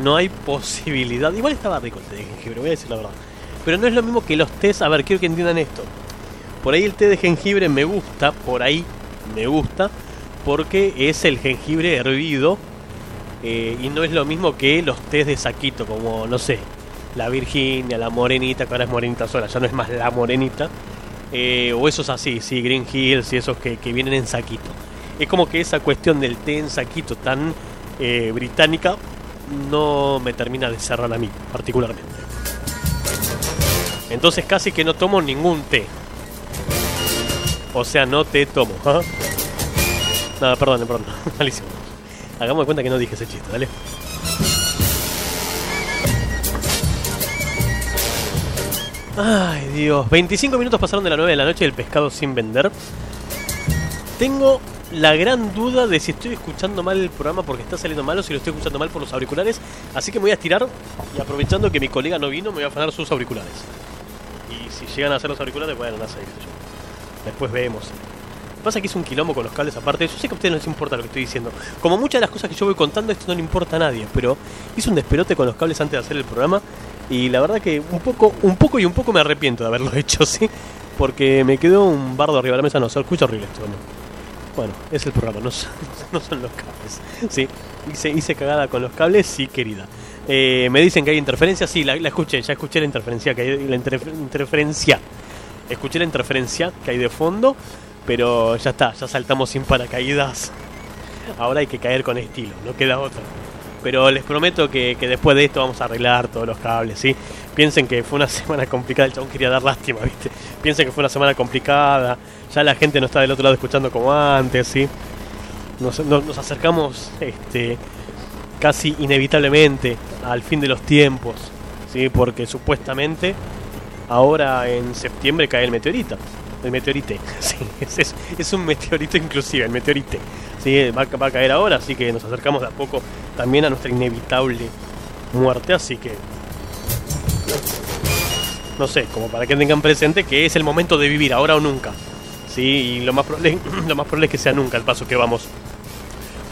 No hay posibilidad. Igual estaba rico el té de jengibre, voy a decir la verdad. Pero no es lo mismo que los tés. A ver, quiero que entiendan esto. Por ahí el té de jengibre me gusta, por ahí me gusta, porque es el jengibre hervido eh, y no es lo mismo que los tés de saquito, como no sé, la Virginia, la Morenita, que ahora es Morenita sola, ya no es más la Morenita, eh, o esos así, sí, Green Hills y esos que, que vienen en saquito. Es como que esa cuestión del té en saquito tan eh, británica no me termina de cerrar a mí, particularmente. Entonces casi que no tomo ningún té. O sea, no te tomo. ¿ah? No, perdón, perdón. Malísimo. Hagamos de cuenta que no dije ese chiste, dale. Ay, Dios. 25 minutos pasaron de la 9 de la noche del pescado sin vender. Tengo la gran duda de si estoy escuchando mal el programa porque está saliendo mal o si lo estoy escuchando mal por los auriculares. Así que me voy a estirar y aprovechando que mi colega no vino, me voy a afanar sus auriculares. Y si llegan a hacer los auriculares, bueno, no sé. Después vemos. Pasa que es un quilombo con los cables aparte. Yo sé que a ustedes no les importa lo que estoy diciendo. Como muchas de las cosas que yo voy contando, esto no le importa a nadie. Pero hice un despelote con los cables antes de hacer el programa. Y la verdad que un poco, un poco y un poco me arrepiento de haberlo hecho, ¿sí? Porque me quedó un bardo arriba de la mesa. No, se escucha horrible esto, ¿no? Bueno, es el programa, no son, no son los cables. Sí, hice, hice cagada con los cables, sí, querida. Eh, me dicen que hay interferencia, sí, la, la escuché, ya escuché la interferencia que hay, la interfe- interferencia. Escuché la interferencia que hay de fondo, pero ya está, ya saltamos sin paracaídas. Ahora hay que caer con estilo, no queda otra. Pero les prometo que, que después de esto vamos a arreglar todos los cables, ¿sí? Piensen que fue una semana complicada, el chabón quería dar lástima, ¿viste? Piensen que fue una semana complicada, ya la gente no está del otro lado escuchando como antes, ¿sí? Nos, nos- nos acercamos este, casi inevitablemente al fin de los tiempos, ¿sí? Porque supuestamente ahora en septiembre cae el meteorito. El meteorite, sí, es, es- un meteorito inclusive, el meteorite. Sí, va, va a caer ahora, así que nos acercamos de a poco también a nuestra inevitable muerte, así que no sé, como para que tengan presente que es el momento de vivir ahora o nunca. Sí, y lo más probable, lo más probable es que sea nunca el paso que vamos.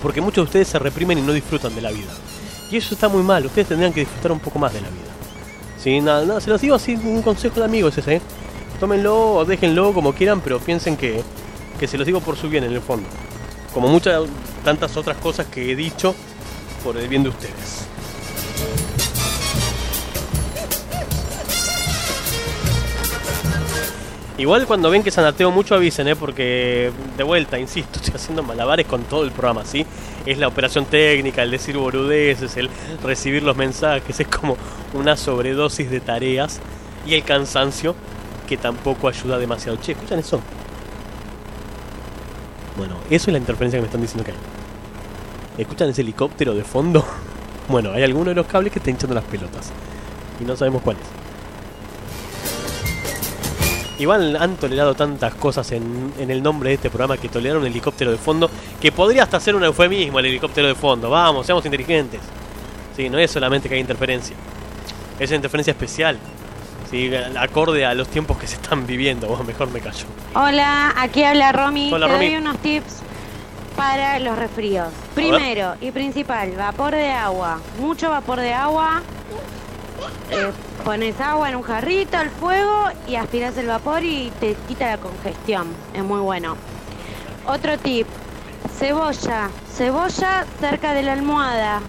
Porque muchos de ustedes se reprimen y no disfrutan de la vida. Y eso está muy mal, ustedes tendrían que disfrutar un poco más de la vida. Sí, nada, nada, se los digo así, un consejo de amigos ese, ¿eh? Tómenlo o déjenlo como quieran, pero piensen que, que se los digo por su bien en el fondo. Como muchas, tantas otras cosas que he dicho por el bien de ustedes. Igual cuando ven que sanateo mucho avisen, ¿eh? porque de vuelta, insisto, estoy haciendo malabares con todo el programa, ¿sí? Es la operación técnica, el decir boludeces, el recibir los mensajes, es como una sobredosis de tareas y el cansancio que tampoco ayuda demasiado. Che, ¿escuchan eso? Bueno, eso es la interferencia que me están diciendo que hay. ¿Escuchan ese helicóptero de fondo? Bueno, hay alguno de los cables que está hinchando las pelotas. Y no sabemos cuáles. Igual han tolerado tantas cosas en, el nombre de este programa que toleraron el helicóptero de fondo, que podría hasta ser un eufemismo el helicóptero de fondo. Vamos, seamos inteligentes. Sí, no es solamente que hay interferencia. Es una interferencia especial. Sí, acorde a los tiempos que se están viviendo. Mejor me callo. Hola, aquí habla Romy. Hola, Te Romy. doy unos tips para los resfríos. Primero y principal, vapor de agua. Mucho vapor de agua. Eh, pones agua en un jarrito al fuego y aspiras el vapor y te quita la congestión. Es muy bueno. Otro tip, cebolla. Cebolla cerca de la almohada.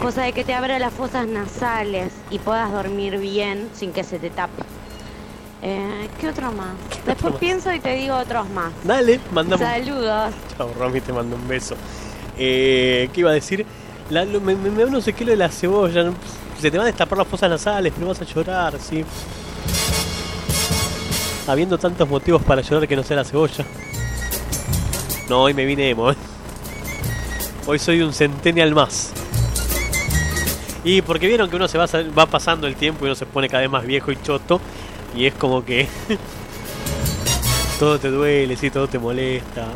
Cosa de que te abra las fosas nasales y puedas dormir bien sin que se te tape. Eh, ¿Qué otro más? Después más? pienso y te digo otros más. Dale, mandamos. Saludos. Chao, Romy, te mando un beso. Eh, ¿Qué iba a decir? La- me, me, me da no sé qué lo de la cebolla. Se te van a destapar las fosas nasales, pero vas a llorar, ¿sí? Habiendo tantos motivos para llorar que no sea la cebolla. No, hoy me vine emo, ¿eh? Hoy soy un centennial más. Y porque vieron que uno se va, va pasando el tiempo y uno se pone cada vez más viejo y choto. Y es como que todo te duele, sí, todo te molesta.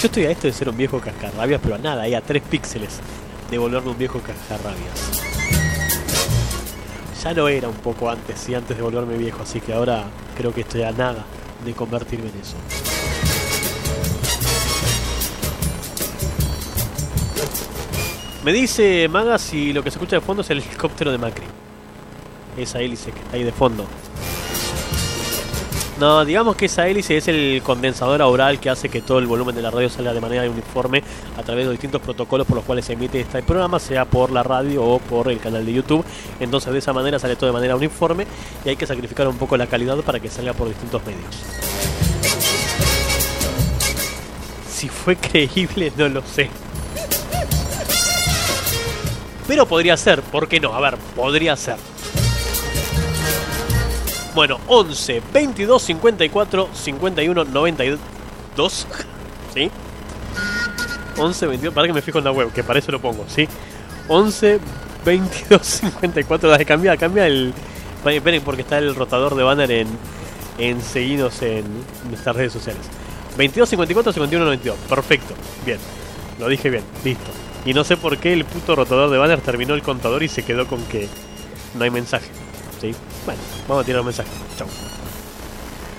Yo estoy a esto de ser un viejo cascarrabias, pero a nada, ahí a tres píxeles de volverme un viejo cascarrabias. Ya lo era un poco antes, sí, antes de volverme viejo, así que ahora creo que estoy a nada de convertirme en eso. Me dice Maga si lo que se escucha de fondo es el helicóptero de Macri. Esa hélice que está ahí de fondo. No, digamos que esa hélice es el condensador oral que hace que todo el volumen de la radio salga de manera uniforme a través de distintos protocolos por los cuales se emite este programa, sea por la radio o por el canal de YouTube. Entonces de esa manera sale todo de manera uniforme y hay que sacrificar un poco la calidad para que salga por distintos medios. Si fue creíble, no lo sé. Pero podría ser, ¿por qué no? A ver, podría ser. Bueno, 11 22 54 51 92. ¿Sí? 11 22. Para que me fijo en la web, que para eso lo pongo, ¿sí? 11 22 54. Dale, cambia, cambia el, Esperen, porque está el rotador de banner en, en seguidos en nuestras redes sociales. 22, 54, 51, 92. Perfecto. Bien. Lo dije bien. Listo. Y no sé por qué el puto rotador de banner terminó el contador y se quedó con que no hay mensaje. ¿Sí? Bueno, vamos a tirar un mensaje. Chau.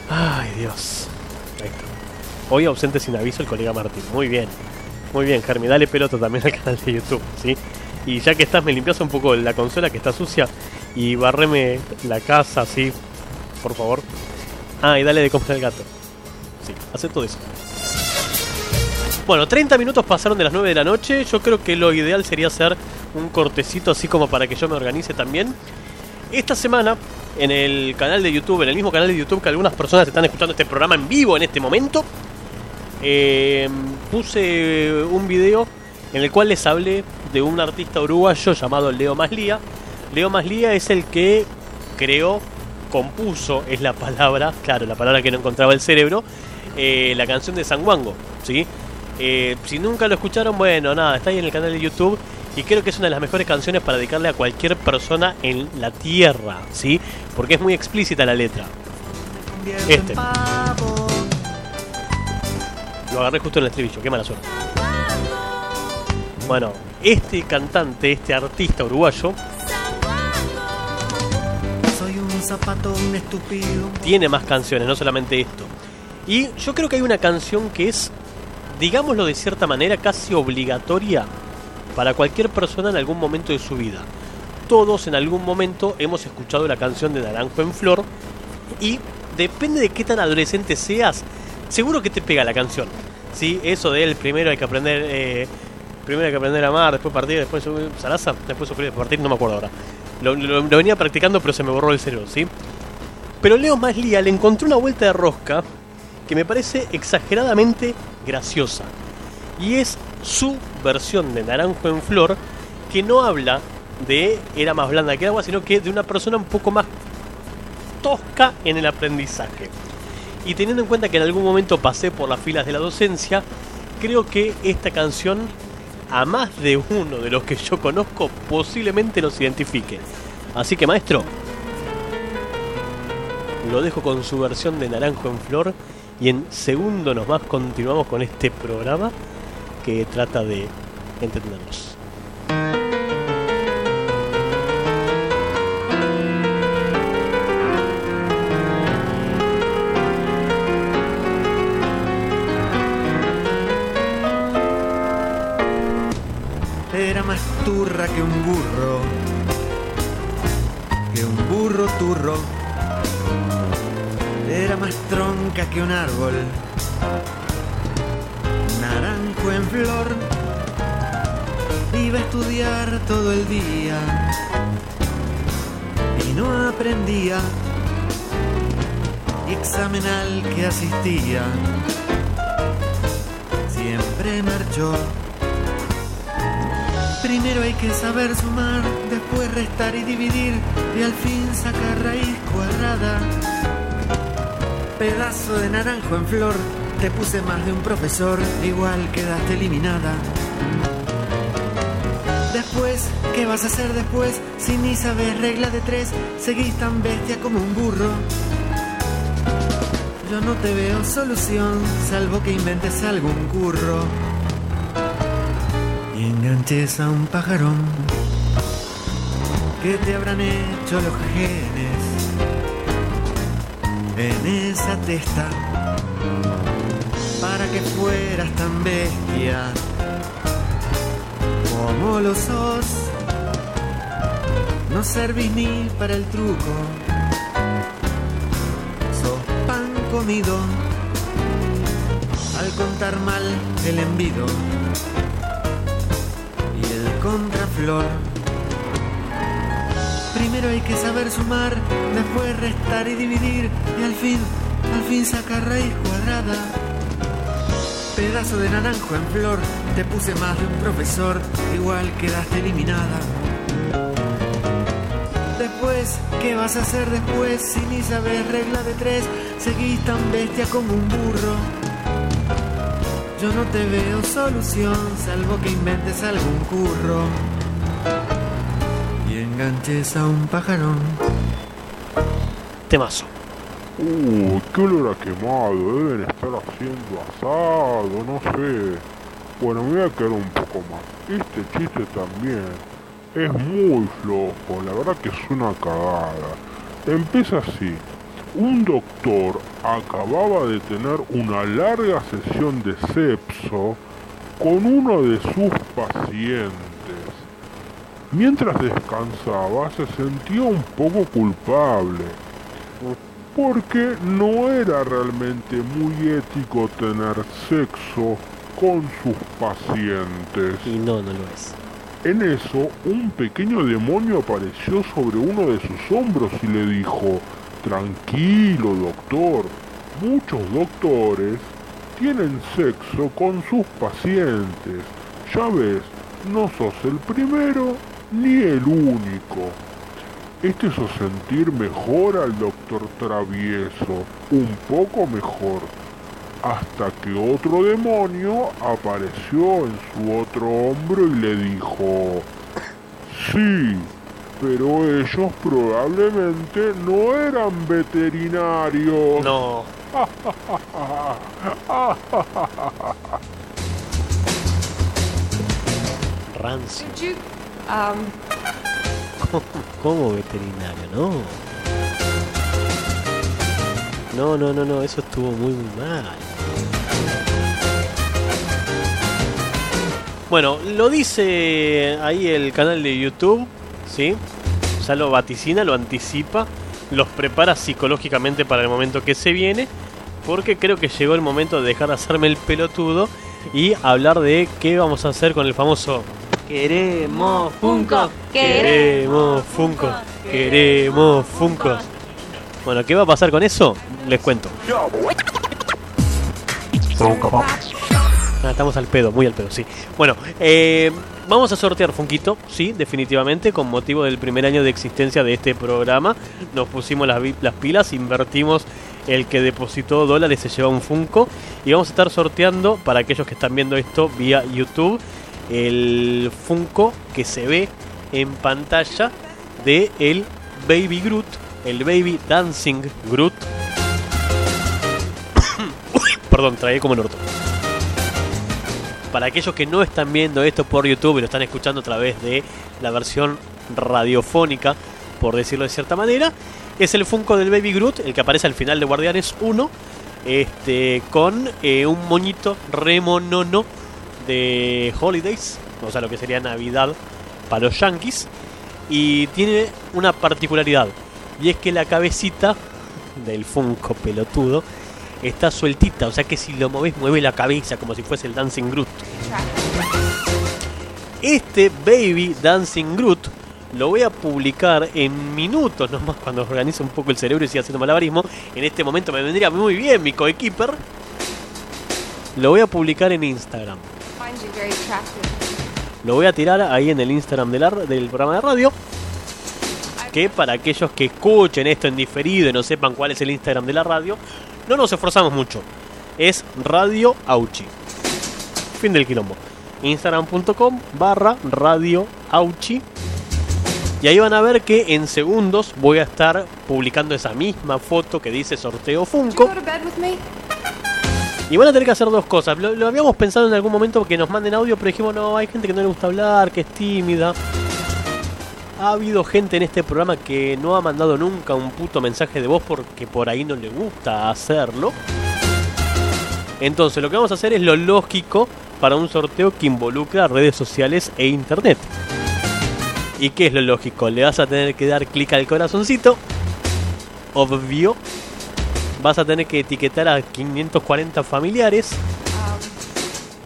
Ay, Dios. Ahí. Hoy ausente sin aviso el colega Martín. Muy bien. Muy bien, Germi. Dale pelota también al canal de YouTube. ¿Sí? Y ya que estás, me limpias un poco la consola que está sucia y barreme la casa, así, por favor. Ah, y dale de comer al gato. Sí, hace todo eso. Bueno, 30 minutos pasaron de las 9 de la noche. Yo creo que lo ideal sería hacer un cortecito así como para que yo me organice también. Esta semana, en el canal de YouTube, en el mismo canal de YouTube que algunas personas están escuchando este programa en vivo en este momento, eh, puse un video en el cual les hablé de un artista uruguayo llamado Leo Maslía. Leo Maslía es el que creó, compuso, es la palabra, claro, la palabra que no encontraba el cerebro, eh, la canción de San Juango, ¿sí? Eh, si nunca lo escucharon, bueno, nada, está ahí en el canal de YouTube y creo que es una de las mejores canciones para dedicarle a cualquier persona en la tierra, ¿sí? Porque es muy explícita la letra. Este. Lo agarré justo en el estribillo, qué mala suerte. Bueno, este cantante, este artista uruguayo, Soy un zapato, un estúpido. tiene más canciones, no solamente esto. Y yo creo que hay una canción que es, digámoslo de cierta manera, casi obligatoria para cualquier persona en algún momento de su vida. Todos en algún momento hemos escuchado la canción de Naranjo en Flor y depende de qué tan adolescente seas, seguro que te pega la canción. ¿Sí? Eso de él, primero hay que aprender... eh, Primero hay que aprender a amar, después partir, después subir Sarasa, después sufrir, después partir, no me acuerdo ahora. Lo, lo- venía practicando, pero se me borró el cerebro, ¿sí? Pero Leo Maslía le encontró una vuelta de rosca que me parece exageradamente graciosa. Y es su versión de Naranjo en Flor, que no habla de era más blanda que el agua, sino que de una persona un poco más tosca en el aprendizaje. Y teniendo en cuenta que en algún momento pasé por las filas de la docencia, creo que esta canción a más de uno de los que yo conozco posiblemente los identifique. Así que maestro, lo dejo con su versión de Naranjo en Flor y en segundo nomás continuamos con este programa que trata de entendernos. Era más turra que un burro, que un burro turro. Era más tronca que un árbol, naranjo en flor. Iba a estudiar todo el día y no aprendía. Examen al que asistía siempre marchó. Primero hay que saber sumar, después restar y dividir y al fin sacar raíz cuadrada. Pedazo de naranjo en flor, te puse más de un profesor, igual quedaste eliminada. Después, ¿qué vas a hacer después? Si ni sabes regla de tres, seguís tan bestia como un burro. Yo no te veo solución, salvo que inventes algún curro y enganches a un pajarón que te habrán hecho los genes en esa testa para que fueras tan bestia como lo sos. No servís ni para el truco, sos pan comido al contar mal el envido y el contraflor. Primero hay que saber sumar, después restar y dividir y al fin, fin sacar raíz cuadrada. Pedazo de naranjo en flor, te puse más de un profesor, igual quedaste eliminada. Después, ¿qué vas a hacer después si ni sabes regla de tres? Seguís tan bestia como un burro. Yo no te veo solución, salvo que inventes algún curro y enganches a un pajarón Temazo. Uy, qué olor a quemado, deben estar haciendo asado, no sé. Bueno, me voy a quedar un poco más. Este chiste también es muy flojo, la verdad que es una cagada. Empieza así. Un doctor acababa de tener una larga sesión de sexo con uno de sus pacientes. Mientras descansaba se sentía un poco culpable porque no era realmente muy ético tener sexo con sus pacientes. Y no, no lo es. En eso, un pequeño demonio apareció sobre uno de sus hombros y le dijo, tranquilo doctor, muchos doctores tienen sexo con sus pacientes. Ya ves, no sos el primero ni el único. Este hizo sentir mejor al doctor travieso, un poco mejor, hasta que otro demonio apareció en su otro hombro y le dijo, sí, pero ellos probablemente no eran veterinarios. No. Rancio. Um, ¿Cómo veterinario? No. No, no, no, no, eso estuvo muy, muy mal. Bueno, lo dice ahí el canal de YouTube, ¿sí? Ya lo vaticina, lo anticipa, los prepara psicológicamente para el momento que se viene, porque creo que llegó el momento de dejar de hacerme el pelotudo y hablar de qué vamos a hacer con el famoso Queremos Funko. Queremos Funko. Queremos Funko. Bueno, ¿qué va a pasar con eso? Les cuento. Ah, estamos al pedo, muy al pedo, sí. Bueno, eh, vamos a sortear Funkito, sí, definitivamente, con motivo del primer año de existencia de este programa. Nos pusimos las pilas, invertimos el que depositó dólares se lleva un Funko. Y vamos a estar sorteando, para aquellos que están viendo esto vía YouTube, el Funko que se ve en pantalla de el Baby Groot, el Baby Dancing Groot. Perdón, tragué como el orto. Para aquellos que no están viendo esto por YouTube y lo están escuchando a través de la versión radiofónica, por decirlo de cierta manera, es el Funko del Baby Groot, el que aparece al final de Guardianes 1, este, con eh, un moñito remonono de Holidays, o sea, lo que sería Navidad para los Yankees, y tiene una particularidad, y es que la cabecita del Funko pelotudo está sueltita, o sea que si lo moves mueve la cabeza como si fuese el Dancing Groot. Este Baby Dancing Groot lo voy a publicar en minutos nomás cuando organice un poco el cerebro y siga haciendo malabarismo. En este momento me vendría muy bien mi coequiper. Lo voy a publicar en Instagram. Lo voy a tirar ahí en el Instagram de la- del programa de radio. Que para aquellos que escuchen esto en diferido y no sepan cuál es el Instagram de la radio, no nos esforzamos mucho. Es Radio Auchi. Fin del quilombo. Instagram.com barra Radio Auchi. Y ahí van a ver que en segundos voy a estar publicando esa misma foto que dice sorteo Funko. Y van a tener que hacer dos cosas. Lo, habíamos pensado en algún momento que nos manden audio, pero dijimos, no, hay gente que no le gusta hablar, que es tímida. Ha habido gente en este programa que no ha mandado nunca un puto mensaje de voz porque por ahí no le gusta hacerlo. Entonces lo que vamos a hacer es lo lógico para un sorteo que involucra redes sociales e internet. ¿Y qué es lo lógico? Le vas a tener que dar clic al corazoncito. Obvio. Vas a tener que etiquetar a 540 familiares,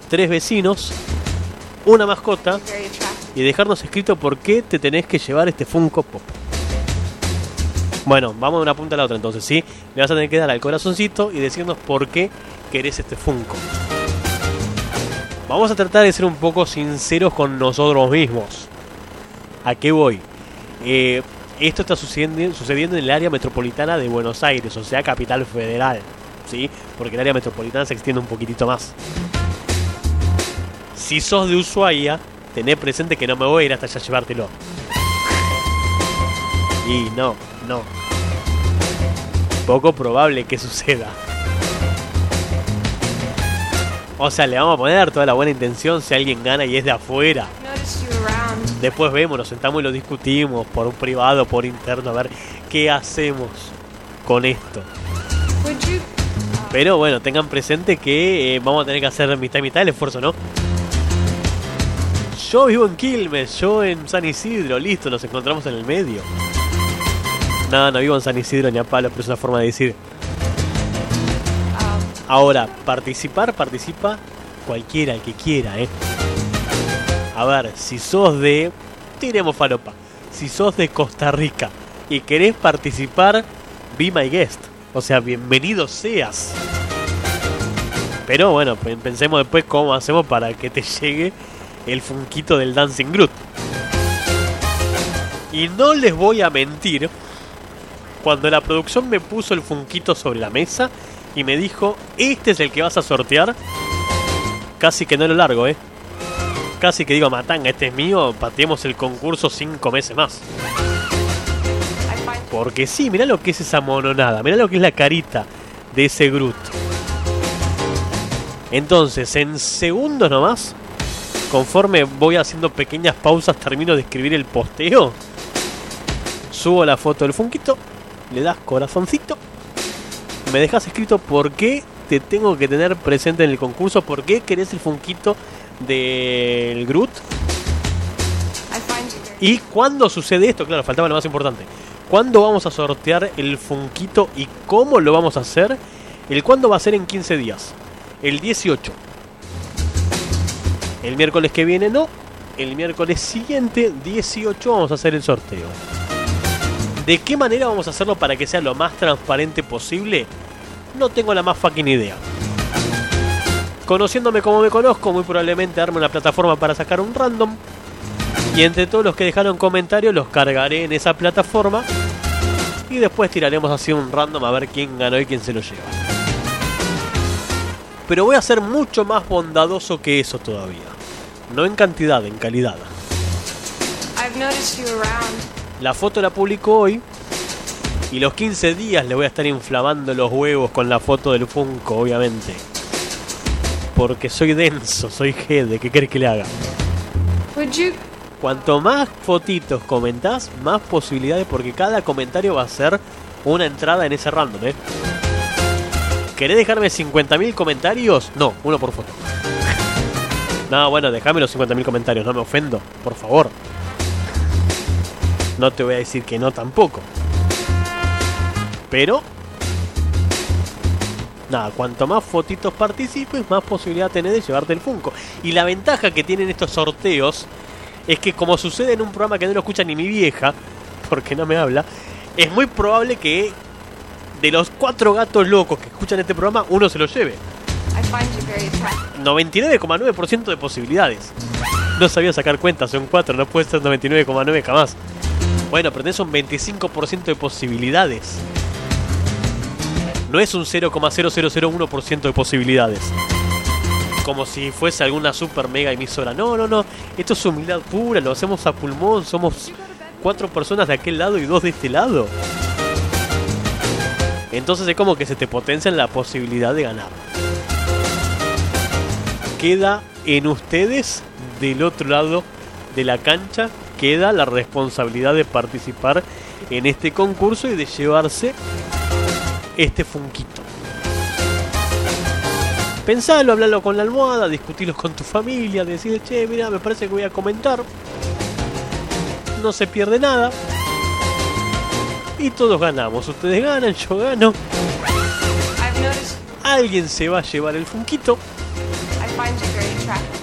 tres vecinos, una mascota y dejarnos escrito por qué te tenés que llevar este Funko Pop. Bueno, vamos de una punta a la otra entonces, ¿sí? Le vas a tener que dar al corazoncito y decirnos por qué querés este Funko. Vamos a tratar de ser un poco sinceros con nosotros mismos. ¿A qué voy? Eh, esto está sucediendo, en el área metropolitana de Buenos Aires, o sea, capital federal, ¿sí? Porque el área metropolitana se extiende un poquitito más. Si sos de Ushuaia, tené presente que no me voy a ir hasta allá a llevártelo. Y no, no. poco probable que suceda. O sea, le vamos a poner toda la buena intención si alguien gana y es de afuera. Después vemos, nos sentamos y lo discutimos por un privado, por interno, a ver qué hacemos con esto. Pero bueno, tengan presente que eh, vamos a tener que hacer mitad y mitad el esfuerzo, ¿no? Yo vivo en Quilmes, yo en San Isidro, listo, nos encontramos en el medio. No, no vivo en San Isidro ni a palo, pero es una forma de decir. Ahora, participar, participa cualquiera, el que quiera, ¿eh? A ver, si sos de... Tiremos falopa. Si sos de Costa Rica y querés participar, be my guest. O sea, bienvenido seas. Pero bueno, pe- pensemos después cómo hacemos para que te llegue el funquito del Dancing Groot. Y no les voy a mentir, cuando la producción me puso el funquito sobre la mesa y me dijo, este es el que vas a sortear, casi que no lo largo, ¿eh? Casi que digo, matanga, este es mío, pateemos el concurso cinco meses más. Porque sí, mirá lo que es esa mononada, mirá lo que es la carita de ese Groot. Entonces, en segundos nomás, conforme voy haciendo pequeñas pausas, termino de escribir el posteo. Subo la foto del funquito, le das corazoncito, me dejas escrito por qué te tengo que tener presente en el concurso, por qué querés el funquito del Groot y cuándo sucede esto, claro, faltaba lo más importante. ¿Cuándo vamos a sortear el funquito y cómo lo vamos a hacer? El cuándo va a ser en 15 días. El 18. El miércoles que viene no. El miércoles siguiente, 18, vamos a hacer el sorteo. ¿De qué manera vamos a hacerlo para que sea lo más transparente posible? No tengo la más fucking idea. Conociéndome como me conozco, muy probablemente arme una plataforma para sacar un random. Y entre todos los que dejaron comentarios los cargaré en esa plataforma. Y después tiraremos así un random a ver quién ganó y quién se lo lleva. Pero voy a ser mucho más bondadoso que eso todavía. No en cantidad, en calidad. La foto la publico hoy. Y los 15 días le voy a estar inflamando los huevos con la foto del Funko, obviamente. Porque soy denso, soy jede, ¿qué querés que le haga? Cuanto más fotitos comentás, más posibilidades, porque cada comentario va a ser una entrada en ese random, ¿eh? ¿Querés dejarme 50.000 comentarios? No, uno por foto. No, bueno, déjame los 50.000 comentarios, no me ofendo, por favor. No te voy a decir que no tampoco. Pero... Nada, cuanto más fotitos participes, más posibilidad tenés de llevarte el Funko. Y la ventaja que tienen estos sorteos es que como sucede en un programa que no lo escucha ni mi vieja, porque no me habla, es muy probable que de los cuatro gatos locos que escuchan este programa, uno se lo lleve. I find you very attractive. 99,9% de posibilidades. No sabía sacar cuentas, son 4, no puede ser 99,9 jamás. Bueno, pero tenés un 25% de posibilidades. No es un 0,0001% de posibilidades. Como si fuese alguna super mega emisora. No, no, no. Esto es humildad pura, lo hacemos a pulmón. Somos cuatro personas de aquel lado y dos de este lado. Entonces es como que se te potencia la posibilidad de ganar. Queda en ustedes del otro lado de la cancha, queda la responsabilidad de participar en este concurso y de llevarse este funquito. Pensalo, hablalo con la almohada, discutirlos con tu familia, decir, che, mira, me parece que voy a comentar. No se pierde nada. Y todos ganamos. Ustedes ganan, yo gano. Alguien se va a llevar el funquito.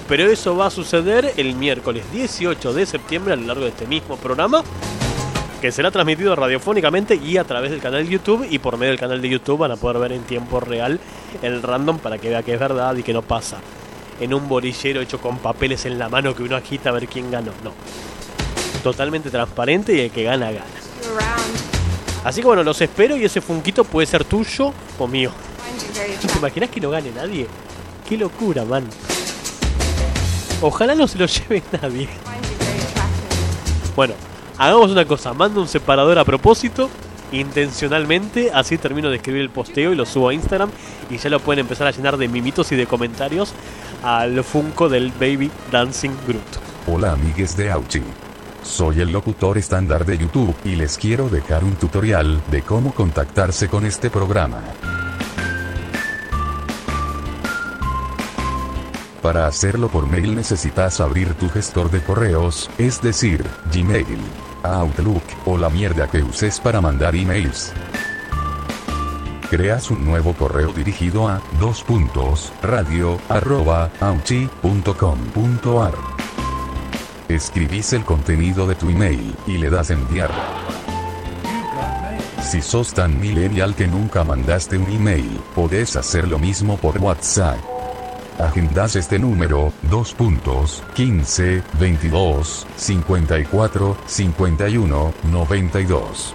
Pero eso va a suceder el miércoles 18 de septiembre a lo largo de este mismo programa. Que será transmitido radiofónicamente y a través del canal de YouTube. Y por medio del canal de YouTube van a poder ver en tiempo real el random para que vea que es verdad y que no pasa en un bolillero hecho con papeles en la mano que uno agita a ver quién ganó. No. Totalmente transparente y el que gana, gana. Así que bueno, los espero y ese funquito puede ser tuyo o mío. ¿Te imaginas que no gane nadie? Qué locura, man. Ojalá no se lo lleve nadie. Bueno, hagamos una cosa, mando un separador a propósito intencionalmente, así termino de escribir el posteo y lo subo a Instagram y ya lo pueden empezar a llenar de mimitos y de comentarios al Funko del Baby Dancing Groot. Hola amigues de Auchi. Soy el locutor estándar de YouTube y les quiero dejar un tutorial de cómo contactarse con este programa. Para hacerlo por mail necesitas abrir tu gestor de correos, es decir, Gmail, Outlook o la mierda que uses para mandar emails. Creas un nuevo correo dirigido a dos puntos, radio, arroba. Escribís el contenido de tu email y le das enviar. Si sos tan millennial que nunca mandaste un email, podés hacer lo mismo por WhatsApp. Agendas este número, 2 puntos, 15, 22, 54, 51, 92.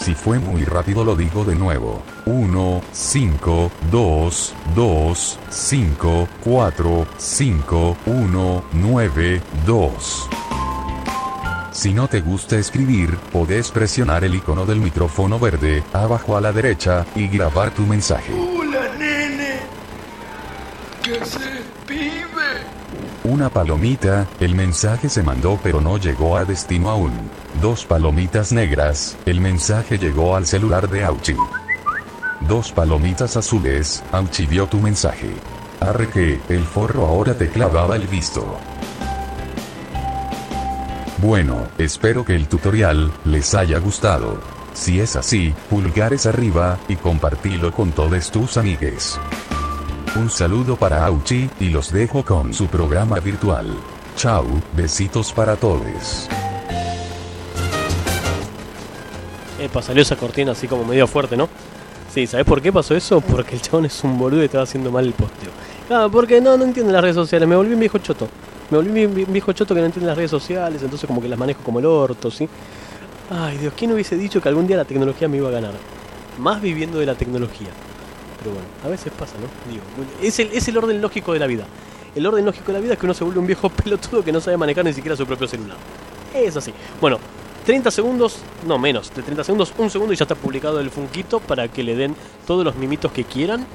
Si fue muy rápido lo digo de nuevo. 1, 5, 2, 2, 5, 4, 5, 1, 9, 2. Si no te gusta escribir, podés presionar el icono del micrófono verde, abajo a la derecha, y grabar tu mensaje. Una palomita, el mensaje se mandó pero no llegó a destino aún. Dos palomitas negras, el mensaje llegó al celular de Auchi. Dos palomitas azules, Auchi vio tu mensaje. Arre que, el forro ahora te clavaba el visto. Bueno, espero que el tutorial les haya gustado. Si es así, pulgares arriba, y compartilo con todos tus amigues. Un saludo para Auchi, y los dejo con su programa virtual. Chau, besitos para todos. Epa, salió esa cortina así como medio fuerte, ¿no? Sí, ¿sabes por qué pasó eso? Porque el chabón es un boludo y estaba haciendo mal el posteo. Claro, porque no, no entiende las redes sociales. Me volví un viejo choto. Me volví un vi- viejo choto que no entiende las redes sociales, entonces como que las manejo como el orto, ¿sí? Ay, Dios, ¿quién hubiese dicho que algún día la tecnología me iba a ganar? Más viviendo de la tecnología. Pero bueno, a veces pasa, ¿no? Digo, es el, es el orden lógico de la vida. El orden lógico de la vida es que uno se vuelve un viejo pelotudo que no sabe manejar ni siquiera su propio celular. Es así. Bueno, 30 segundos, no menos, de 30 segundos, un segundo y ya está publicado el Funquito para que le den todos los mimitos que quieran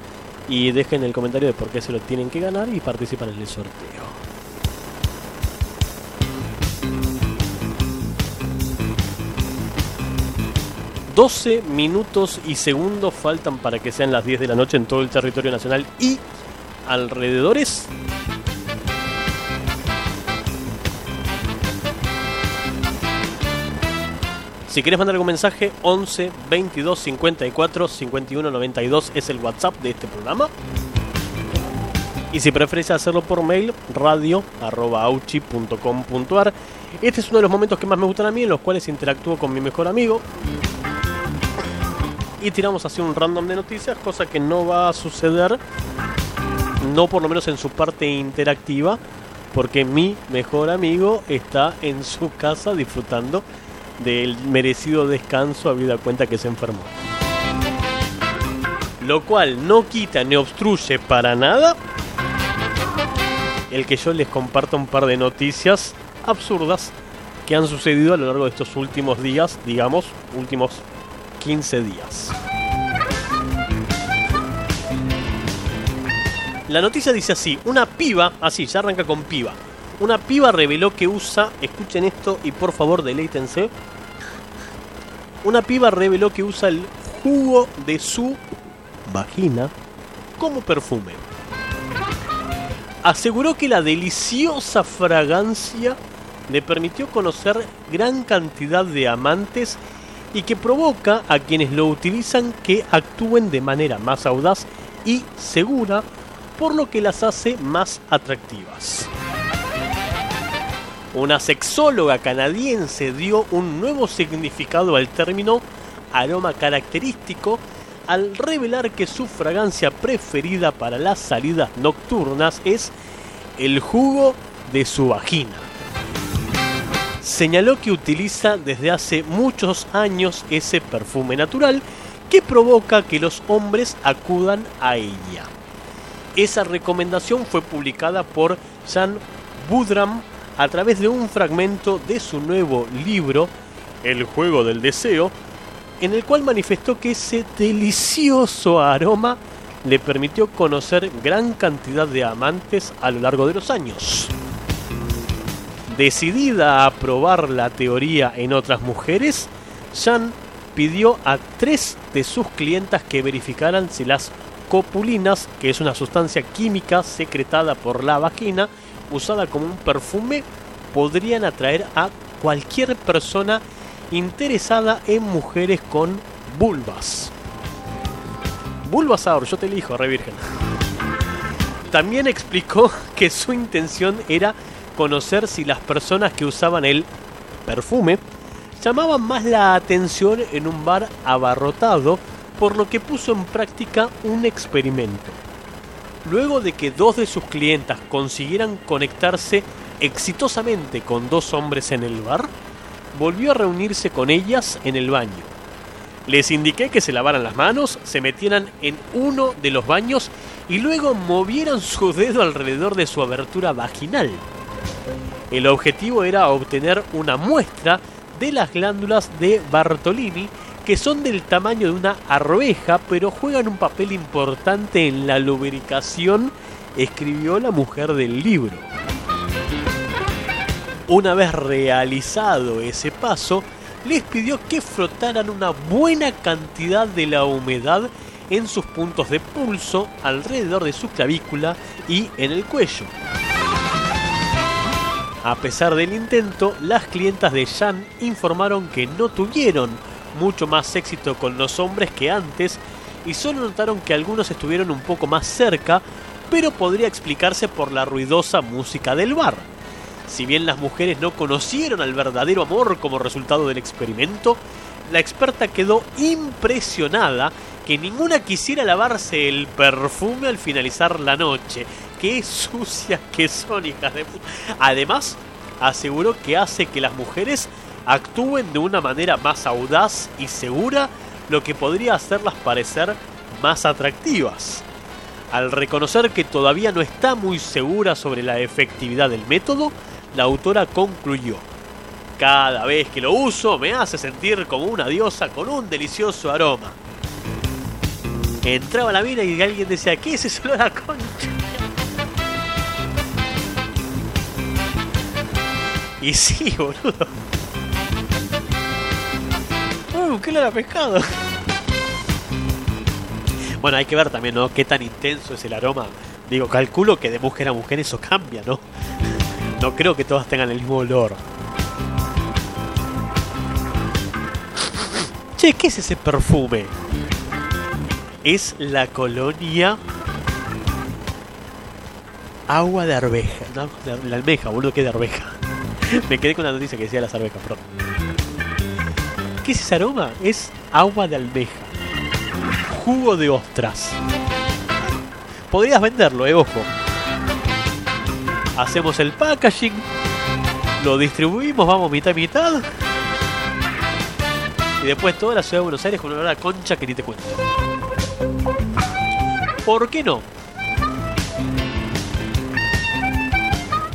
y dejen el comentario de por qué se lo tienen que ganar y participan en el sorteo. ...12 minutos y segundos faltan para que sean las 10 de la noche en todo el territorio nacional y alrededores. Si querés mandar algún mensaje, 11 22 54 51 92 es el WhatsApp de este programa. Y si preferís hacerlo por mail, radio.auchi.com.ar. Este es uno de los momentos que más me gustan a mí, en los cuales interactúo con mi mejor amigo. Y tiramos así un random de noticias, cosa que no va a suceder, no por lo menos en su parte interactiva, porque mi mejor amigo está en su casa disfrutando del merecido descanso habida cuenta que se enfermó. Lo cual no quita ni obstruye para nada el que yo les comparta un par de noticias absurdas que han sucedido a lo largo de estos últimos días, digamos, últimos 15 días. La noticia dice así, una piba, así, ya arranca con piba. Una piba reveló que usa, escuchen esto y por favor deleítense. Una piba reveló que usa el jugo de su vagina como perfume. Aseguró que la deliciosa fragancia le permitió conocer gran cantidad de amantes y que provoca a quienes lo utilizan que actúen de manera más audaz y segura, por lo que las hace más atractivas. Una sexóloga canadiense dio un nuevo significado al término aroma característico al revelar que su fragancia preferida para las salidas nocturnas es el jugo de su vagina. Señaló que utiliza desde hace muchos años ese perfume natural que provoca que los hombres acudan a ella. Esa recomendación fue publicada por Jan Budram a través de un fragmento de su nuevo libro, El juego del deseo, en el cual manifestó que ese delicioso aroma le permitió conocer gran cantidad de amantes a lo largo de los años. Decidida a probar la teoría en otras mujeres, Jan pidió a tres de sus clientas que verificaran si las copulinas, que es una sustancia química secretada por la vagina, usada como un perfume, podrían atraer a cualquier persona interesada en mujeres con vulvas. Bulbasaur, yo te elijo, re virgen. También explicó que su intención era conocer si las personas que usaban el perfume llamaban más la atención en un bar abarrotado, por lo que puso en práctica un experimento. Luego de que dos de sus clientas consiguieran conectarse exitosamente con dos hombres en el bar, volvió a reunirse con ellas en el baño. Les indiqué que se lavaran las manos, se metieran en uno de los baños y luego movieran su dedo alrededor de su abertura vaginal. El objetivo era obtener una muestra de las glándulas de Bartolini que son del tamaño de una arveja pero juegan un papel importante en la lubricación, escribió la mujer del libro. Una vez realizado ese paso, les pidió que frotaran una buena cantidad de la humedad en sus puntos de pulso, alrededor de su clavícula y en el cuello. A pesar del intento, las clientas de Jan informaron que no tuvieron mucho más éxito con los hombres que antes y solo notaron que algunos estuvieron un poco más cerca, pero podría explicarse por la ruidosa música del bar. Si bien las mujeres no conocieron al verdadero amor como resultado del experimento, la experta quedó impresionada que ninguna quisiera lavarse el perfume al finalizar la noche. Qué sucias que son, hijas de puta. Además, aseguró que hace que las mujeres actúen de una manera más audaz y segura, lo que podría hacerlas parecer más atractivas. Al reconocer que todavía no está muy segura sobre la efectividad del método, la autora concluyó. Cada vez que lo uso me hace sentir como una diosa con un delicioso aroma. Entraba la mina y alguien decía, ¿qué es eso la concha? Y sí, boludo. Uh, qué la pescado. Bueno, hay que ver también, ¿no? Qué tan intenso es el aroma. Digo, calculo que de mujer a mujer eso cambia, ¿no? No creo que todas tengan el mismo olor. Che, ¿qué es ese perfume? Es la colonia agua de arveja. No, la, la almeja, boludo, que de arveja. Me quedé con la noticia que decía las arvejas, perdón. ¿Qué es ese aroma? Es agua de almeja. Jugo de ostras. Podrías venderlo, eh, ojo. Hacemos el packaging. Lo distribuimos, vamos mitad y mitad. Y después toda la ciudad de Buenos Aires con una concha que ni te cuento. ¿Por qué no?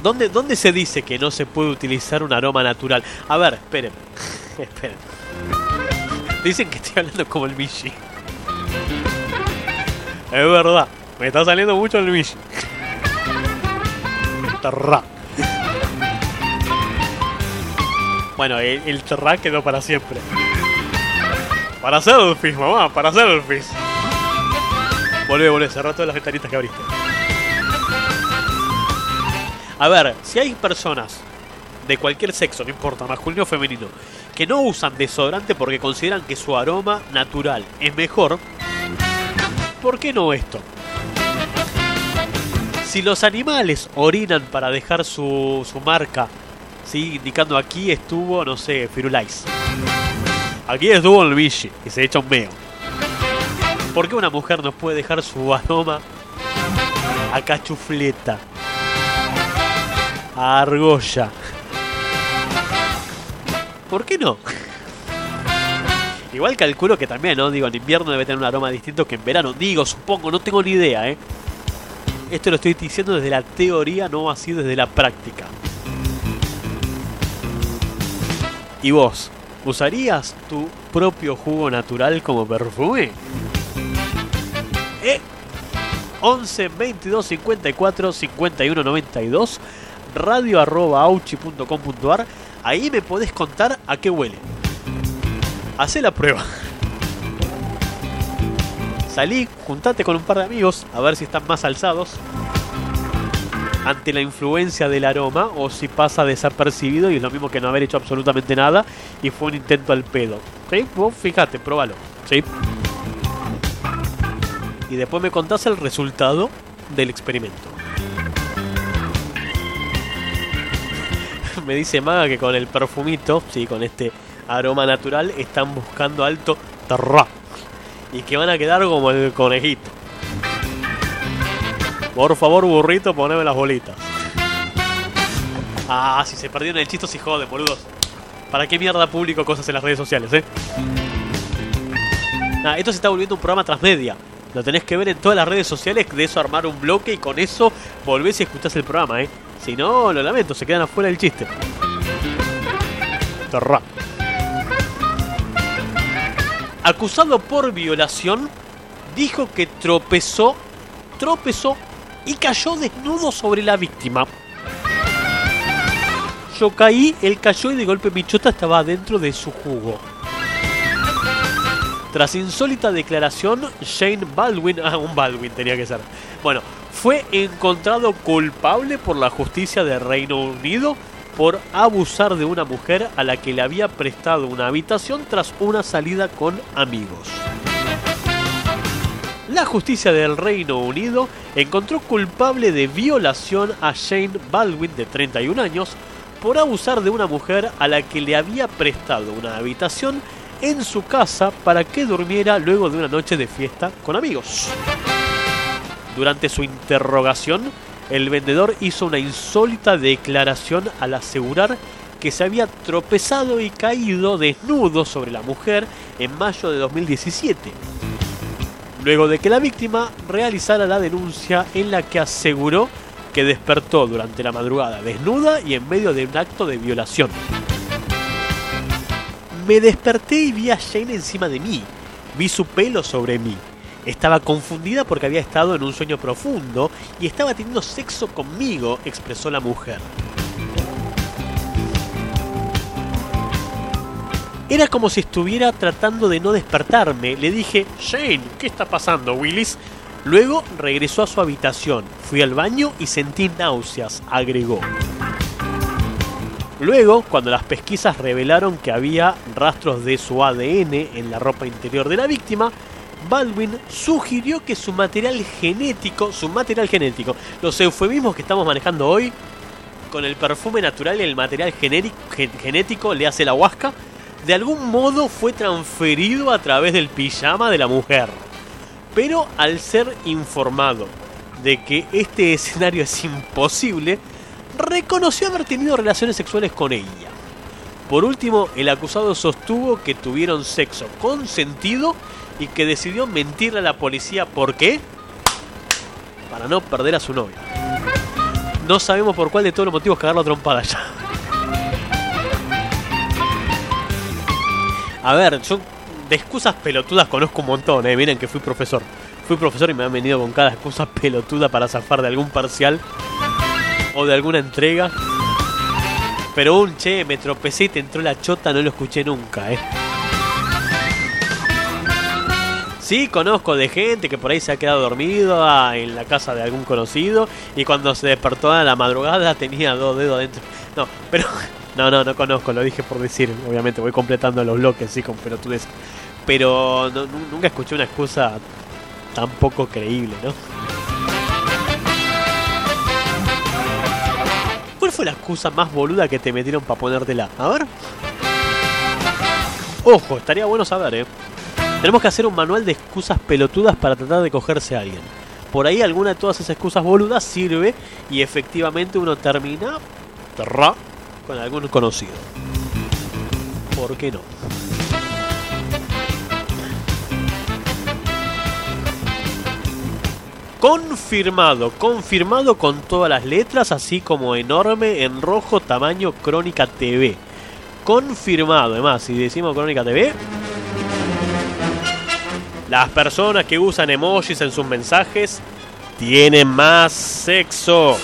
¿Dónde, ¿Dónde se dice que no se puede utilizar un aroma natural? A ver, esperen. esperen. Dicen que estoy hablando como el Michi. Es verdad, me está saliendo mucho el Michi. Terra. Bueno, el, el terra quedó para siempre. Para selfies, mamá, para selfies. Volvé, volvé, cerrá todas las ventanitas que abriste. A ver, si hay personas de cualquier sexo, no importa, masculino o femenino, que no usan desodorante porque consideran que su aroma natural es mejor, ¿por qué no esto? Si los animales orinan para dejar su, su marca, ¿sí? indicando aquí estuvo, no sé, Firulais. Aquí estuvo el bichi y se echa un meo. ¿Por qué una mujer no puede dejar su aroma a cachufleta? Argolla. ¿Por qué no? Igual calculo que también, ¿no? Digo, en invierno debe tener un aroma distinto que en verano. Digo, supongo, no tengo ni idea, ¿eh? Esto lo estoy diciendo desde la teoría, no así desde la práctica. ¿Y vos? ¿Usarías tu propio jugo natural como perfume? Eh, 11 22 54 51 92 radio arroba auchi.com.ar Ahí me podés contar a qué huele. Hacé la prueba. Salí, juntate con un par de amigos a ver si están más alzados ante la influencia del aroma o si pasa desapercibido y es lo mismo que no haber hecho absolutamente nada y fue un intento al pedo. ¿Sí? Fíjate, pruébalo. ¿Sí? Y después me contás el resultado del experimento. Me dice Maga que con el perfumito, sí, con este aroma natural, están buscando alto terra. Y que van a quedar como el conejito. Por favor, burrito, poneme las bolitas. Ah, si se perdieron el chiste, si joden, boludos. ¿Para qué mierda público cosas en las redes sociales, eh? Ah, esto se está volviendo un programa transmedia. Lo tenés que ver en todas las redes sociales, de eso armar un bloque y con eso volvés y escuchás el programa, eh. Si no, lo lamento, se quedan afuera del chiste. Terra. Acusado por violación, dijo que tropezó, tropezó y cayó desnudo sobre la víctima. Yo caí, él cayó y de golpe mi chota estaba dentro de su jugo. Tras insólita declaración, Shane Baldwin, ah, un Baldwin tenía que ser. Bueno, fue encontrado culpable por la justicia de Reino Unido por abusar de una mujer a la que le había prestado una habitación tras una salida con amigos. La justicia del Reino Unido encontró culpable de violación a Shane Baldwin de 31 años por abusar de una mujer a la que le había prestado una habitación en su casa para que durmiera luego de una noche de fiesta con amigos. Durante su interrogación, el vendedor hizo una insólita declaración al asegurar que se había tropezado y caído desnudo sobre la mujer en mayo de 2017. Luego de que la víctima realizara la denuncia en la que aseguró que despertó durante la madrugada desnuda y en medio de un acto de violación. Me desperté y vi a Jane encima de mí. Vi su pelo sobre mí. Estaba confundida porque había estado en un sueño profundo y estaba teniendo sexo conmigo, expresó la mujer. Era como si estuviera tratando de no despertarme. Le dije, Shane, ¿qué está pasando, Willis? Luego regresó a su habitación, fui al baño y sentí náuseas, agregó. Luego, cuando las pesquisas revelaron que había rastros de su ADN en la ropa interior de la víctima, Baldwin sugirió que su material genético, su material genético, los eufemismos que estamos manejando hoy, con el perfume natural y el material genético le hace la huasca, de algún modo fue transferido a través del pijama de la mujer. Pero al ser informado de que este escenario es imposible, reconoció haber tenido relaciones sexuales con ella. Por último, el acusado sostuvo que tuvieron sexo consentido y que decidió mentirle a la policía. ¿Por qué? Para no perder a su novia. No sabemos por cuál de todos los motivos cagarlo a trompada ya. A ver, yo de excusas pelotudas conozco un montón, eh. Miren que fui profesor. Fui profesor y me han venido con cada excusa pelotuda para zafar de algún parcial o de alguna entrega. Pero un che, me tropecé y te entró la chota, no lo escuché nunca, eh. Sí, conozco de gente que por ahí se ha quedado dormido ah, en la casa de algún conocido y cuando se despertó a la madrugada tenía dos dedos adentro. No, pero no, no, no conozco, lo dije por decir. Obviamente voy completando los bloques, sí, con pelotudes. Pero nunca escuché una excusa tan poco creíble, ¿no? ¿Cuál fue la excusa más boluda que te metieron para ponértela? A ver. Ojo, estaría bueno saber, ¿eh? Tenemos que hacer un manual de excusas pelotudas para tratar de cogerse a alguien. Por ahí alguna de todas esas excusas boludas sirve y efectivamente uno termina con algún conocido. ¿Por qué no? Confirmado, confirmado con todas las letras, así como enorme en rojo tamaño Crónica TV confirmado. Además, si decimos Crónica TV, las personas que usan emojis en sus mensajes tienen más sexo.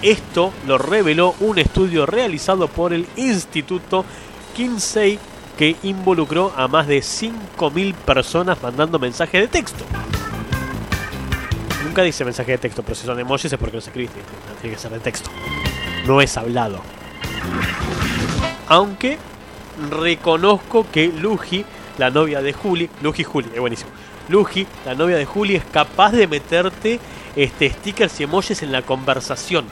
Esto lo reveló un estudio realizado por el Instituto Kinsey que involucró a más de 5.000 personas mandando mensajes de texto. Nunca dice mensaje de texto, pero si son emojis es porque los escribiste. Tiene que ser de texto. No es hablado. Aunque reconozco que Luji, la novia de Juli, Luji Juli, es buenísimo. Luji, la novia de Juli, es capaz de meterte este stickers y emojis en la conversación.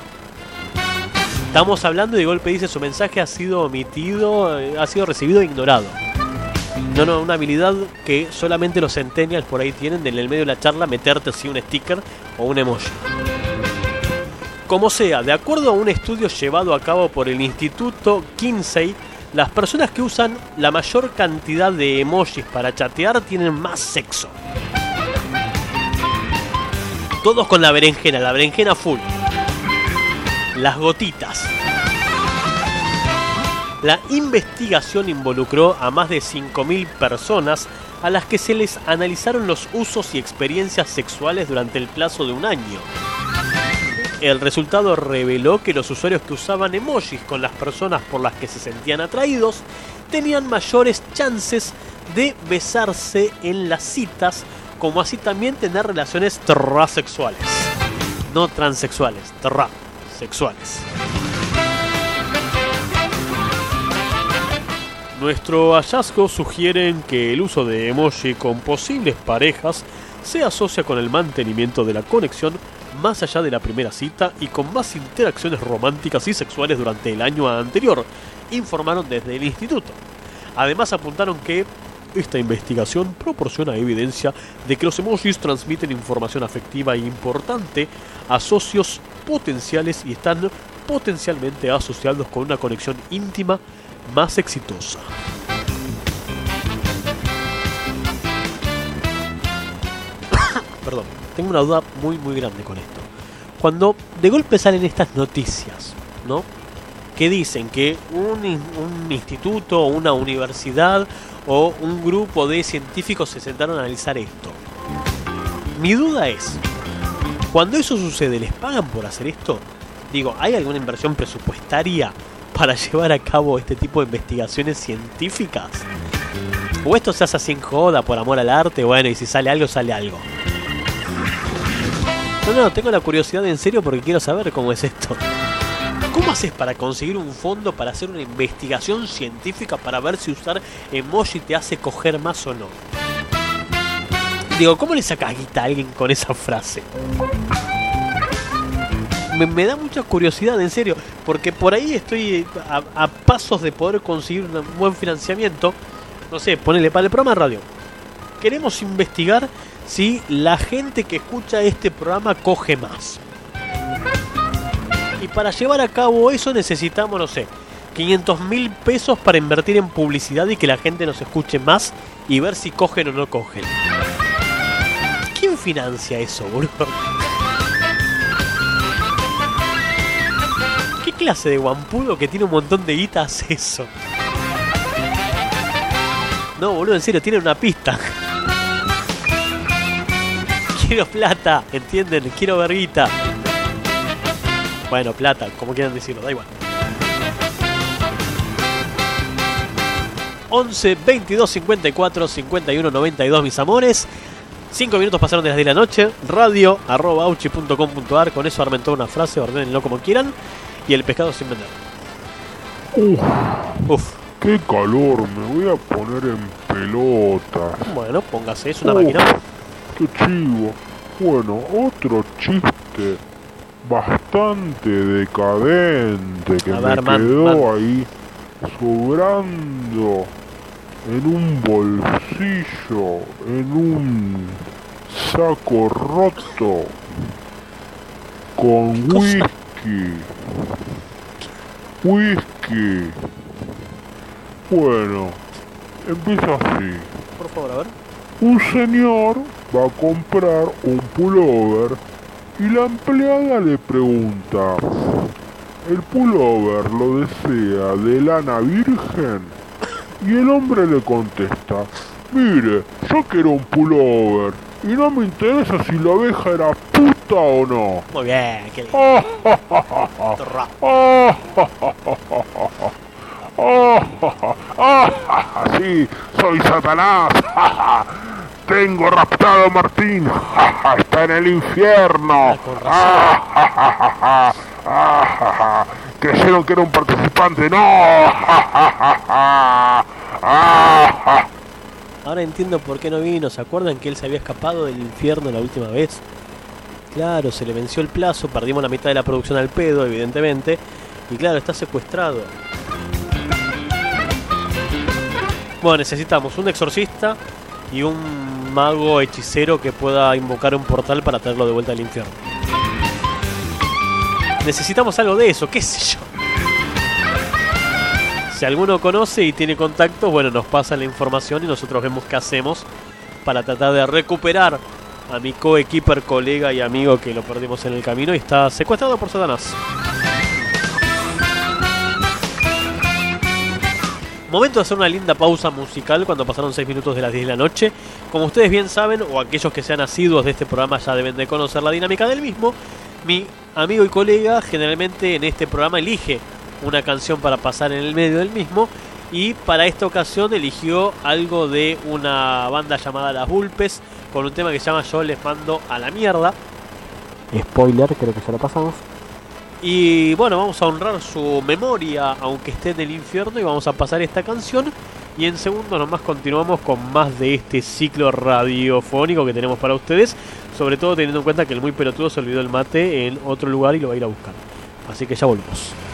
Estamos hablando y de golpe dice su mensaje ha sido omitido, eh, ha sido recibido e ignorado. No, no, una habilidad que solamente los centennials por ahí tienen en el medio de la charla meterte así un sticker o un emoji. Como sea, de acuerdo a un estudio llevado a cabo por el Instituto Kinsey, las personas que usan la mayor cantidad de emojis para chatear tienen más sexo. Todos con la berenjena, la berenjena full. Las gotitas. La investigación involucró a más de 5.000 personas a las que se les analizaron los usos y experiencias sexuales durante el plazo de un año. El resultado reveló que los usuarios que usaban emojis con las personas por las que se sentían atraídos tenían mayores chances de besarse en las citas, como así también tener relaciones transexuales. No transexuales, transexuales. Nuestro hallazgo sugiere que el uso de emoji con posibles parejas se asocia con el mantenimiento de la conexión más allá de la primera cita y con más interacciones románticas y sexuales durante el año anterior, informaron desde el instituto. Además apuntaron que esta investigación proporciona evidencia de que los emojis transmiten información afectiva e importante a socios potenciales y están potencialmente asociados con una conexión íntima más exitosa. Perdón, tengo una duda muy muy grande con esto. Cuando de golpe salen estas noticias, ¿no? Que dicen que un, un instituto una universidad o un grupo de científicos se sentaron a analizar esto. Mi duda es, cuando eso sucede, ¿les pagan por hacer esto? Digo, ¿hay alguna inversión presupuestaria para llevar a cabo este tipo de investigaciones científicas? ¿O esto se hace en joda, por amor al arte? Bueno, y si sale algo, sale algo. No, no, tengo la curiosidad en serio porque quiero saber cómo es esto. ¿Cómo haces para conseguir un fondo para hacer una investigación científica para ver si usar emoji te hace coger más o no? Digo, ¿cómo le sacas guita a alguien con esa frase? Me, da mucha curiosidad, en serio, porque por ahí estoy a, a pasos de poder conseguir un buen financiamiento. No sé, ponele para el programa de radio. Queremos investigar si la gente que escucha este programa coge más. Y para llevar a cabo eso necesitamos, no sé, 500 mil pesos para invertir en publicidad y que la gente nos escuche más y ver si cogen o no cogen. ¿Quién financia eso, boludo? ¿Qué clase de guampudo que tiene un montón de guita hace eso? No, boludo, en serio, tiene una pista. Quiero plata, ¿entienden? Quiero verguita. Bueno, plata, como quieran decirlo, da igual. 11 22 54 51 92, mis amores. 5 minutos pasaron de las 10 de la noche. Radio arroba auchi.com.ar. Con eso armen toda una frase, ordenenlo como quieran. Y el pescado sin vender. Uf, Uf. qué calor, me voy a poner en pelotas. Bueno, póngase, es una Uf, máquina. Qué chivo. Bueno, otro chiste bastante decadente que me man, quedó man. ahí sobrando en un bolsillo, en un saco roto con whisky. Whisky. Bueno, empieza así. Por favor, a ver. Un señor va a comprar un pullover y la empleada le pregunta, el pullover lo desea de lana virgen y el hombre le contesta, mire, yo quiero un pullover y no me interesa si la abeja era puta o no. Muy bien, qué sí, soy Satanás. Tengo raptado a Martín. Está en el infierno. Creyeron que era un participante. No. Ahora entiendo por qué no vino. ¿Se acuerdan que él se había escapado del infierno la última vez? Claro, se le venció el plazo, perdimos la mitad de la producción al pedo, evidentemente. Y claro, está secuestrado. Bueno, necesitamos un exorcista y un mago hechicero que pueda invocar un portal para traerlo de vuelta al infierno. Necesitamos algo de eso, qué sé yo. Si alguno conoce y tiene contactos, bueno, nos pasa la información y nosotros vemos qué hacemos para tratar de recuperar a mi coequiper, colega y amigo que lo perdimos en el camino y está secuestrado por Satanás. Momento de hacer una linda pausa musical cuando pasaron 6 minutos de las 10 de la noche. Como ustedes bien saben, o aquellos que sean asiduos de este programa ya deben de conocer la dinámica del mismo, mi amigo y colega generalmente en este programa elige una canción para pasar en el medio del mismo y para esta ocasión eligió algo de una banda llamada Las Bulpes con un tema que se llama Yo les mando a la mierda. Spoiler, creo que ya lo pasamos. Y bueno, vamos a honrar su memoria, aunque esté en el infierno, y vamos a pasar esta canción. Y en segundo nomás continuamos con más de este ciclo radiofónico que tenemos para ustedes. Sobre todo teniendo en cuenta que el muy pelotudo se olvidó el mate en otro lugar y lo va a ir a buscar. Así que ya volvemos.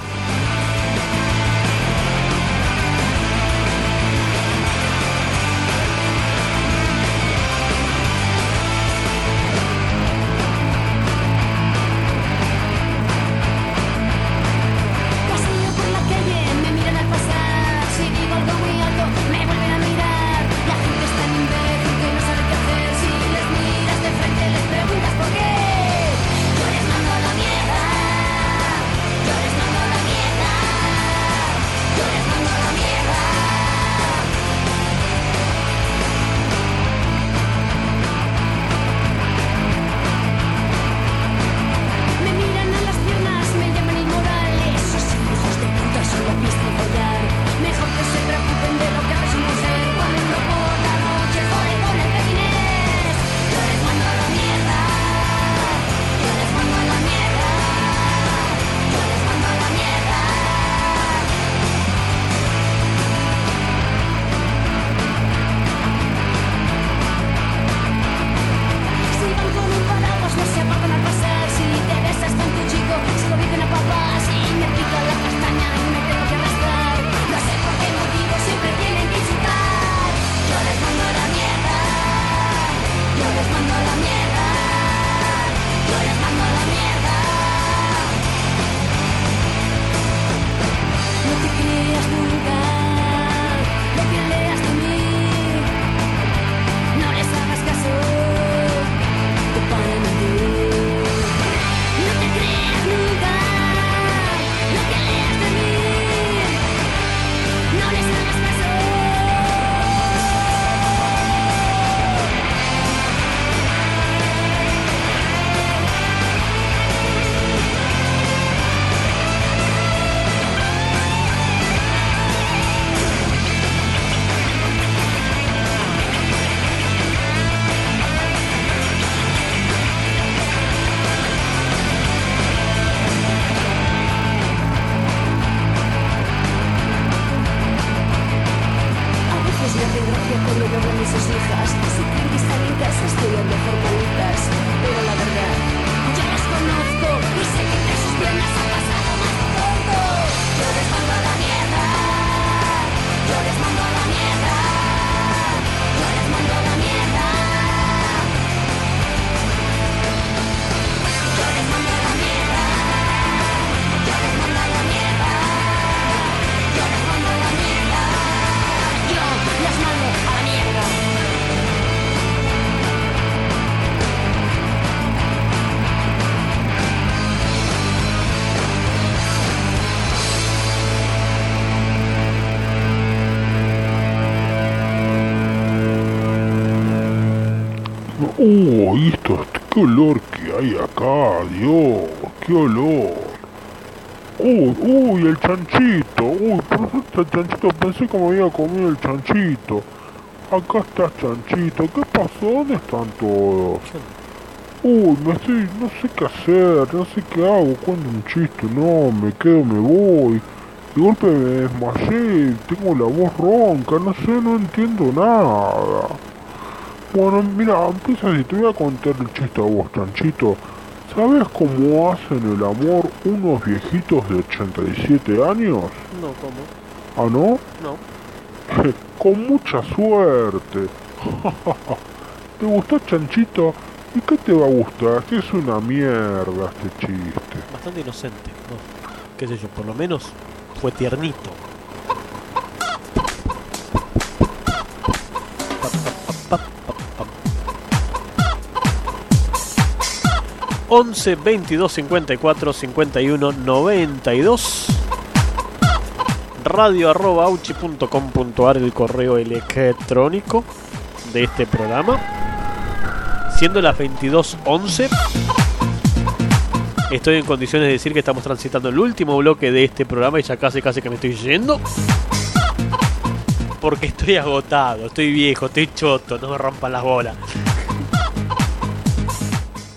Esto, qué olor que hay acá, Dios, qué olor. Uy, uy, el chanchito, uy, perfecto el chanchito, pensé que me había comido el chanchito. Acá está chanchito, ¿qué pasó? ¿Dónde están todos? Uy, me estoy, no sé qué hacer, no sé qué hago, cuento un chiste, no, me quedo, me voy. De golpe me desmayé, tengo la voz ronca, no sé, no entiendo nada. Bueno, mira, empieza así, te voy a contar el chiste a vos, chanchito. ¿Sabes cómo hacen el amor unos viejitos de 87 años? No, ¿cómo? ¿Ah, no? No. Con mucha suerte. ¿Te gustó, chanchito? ¿Y qué te va a gustar? Si es una mierda este chiste. Bastante inocente, ¿no? Qué sé yo, por lo menos fue tiernito. 11 22 54 51 92 radio arroba el correo electrónico de este programa. Siendo las 22.11 estoy en condiciones de decir que estamos transitando el último bloque de este programa y ya casi casi que me estoy yendo. Porque estoy agotado, estoy viejo, estoy choto, no me rompan las bolas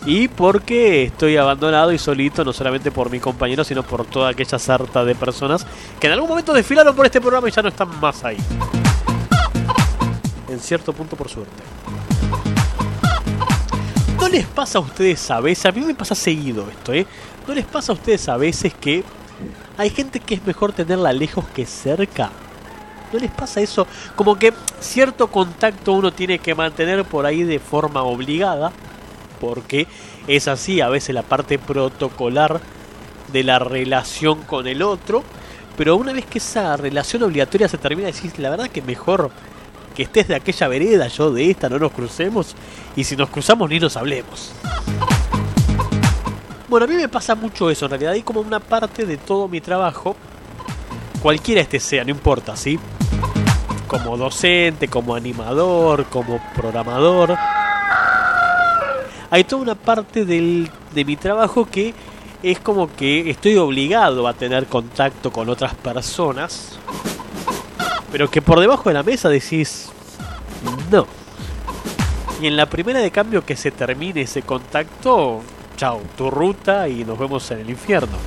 y porque estoy abandonado y solito, no solamente por mi compañero, sino por toda aquella sarta de personas que en algún momento desfilaron por este programa y ya no están más ahí. En cierto punto, por suerte. ¿No les pasa a ustedes a veces? A mí me pasa seguido esto, ¿eh? ¿No les pasa a ustedes a veces que hay gente que es mejor tenerla lejos que cerca? ¿No les pasa eso? Como que cierto contacto uno tiene que mantener por ahí de forma obligada porque es así a veces la parte protocolar de la relación con el otro, pero una vez que esa relación obligatoria se termina, decís, la verdad que mejor que estés de aquella vereda, yo de esta, no nos crucemos, y si nos cruzamos ni nos hablemos. Bueno, a mí me pasa mucho eso, en realidad hay como una parte de todo mi trabajo, cualquiera este sea, no importa, ¿sí? Como docente, como animador, como programador, hay toda una parte del, de mi trabajo que es como que estoy obligado a tener contacto con otras personas, pero que por debajo de la mesa decís, no. Y en la primera de cambio que se termine ese contacto, chao, tu ruta y nos vemos en el infierno.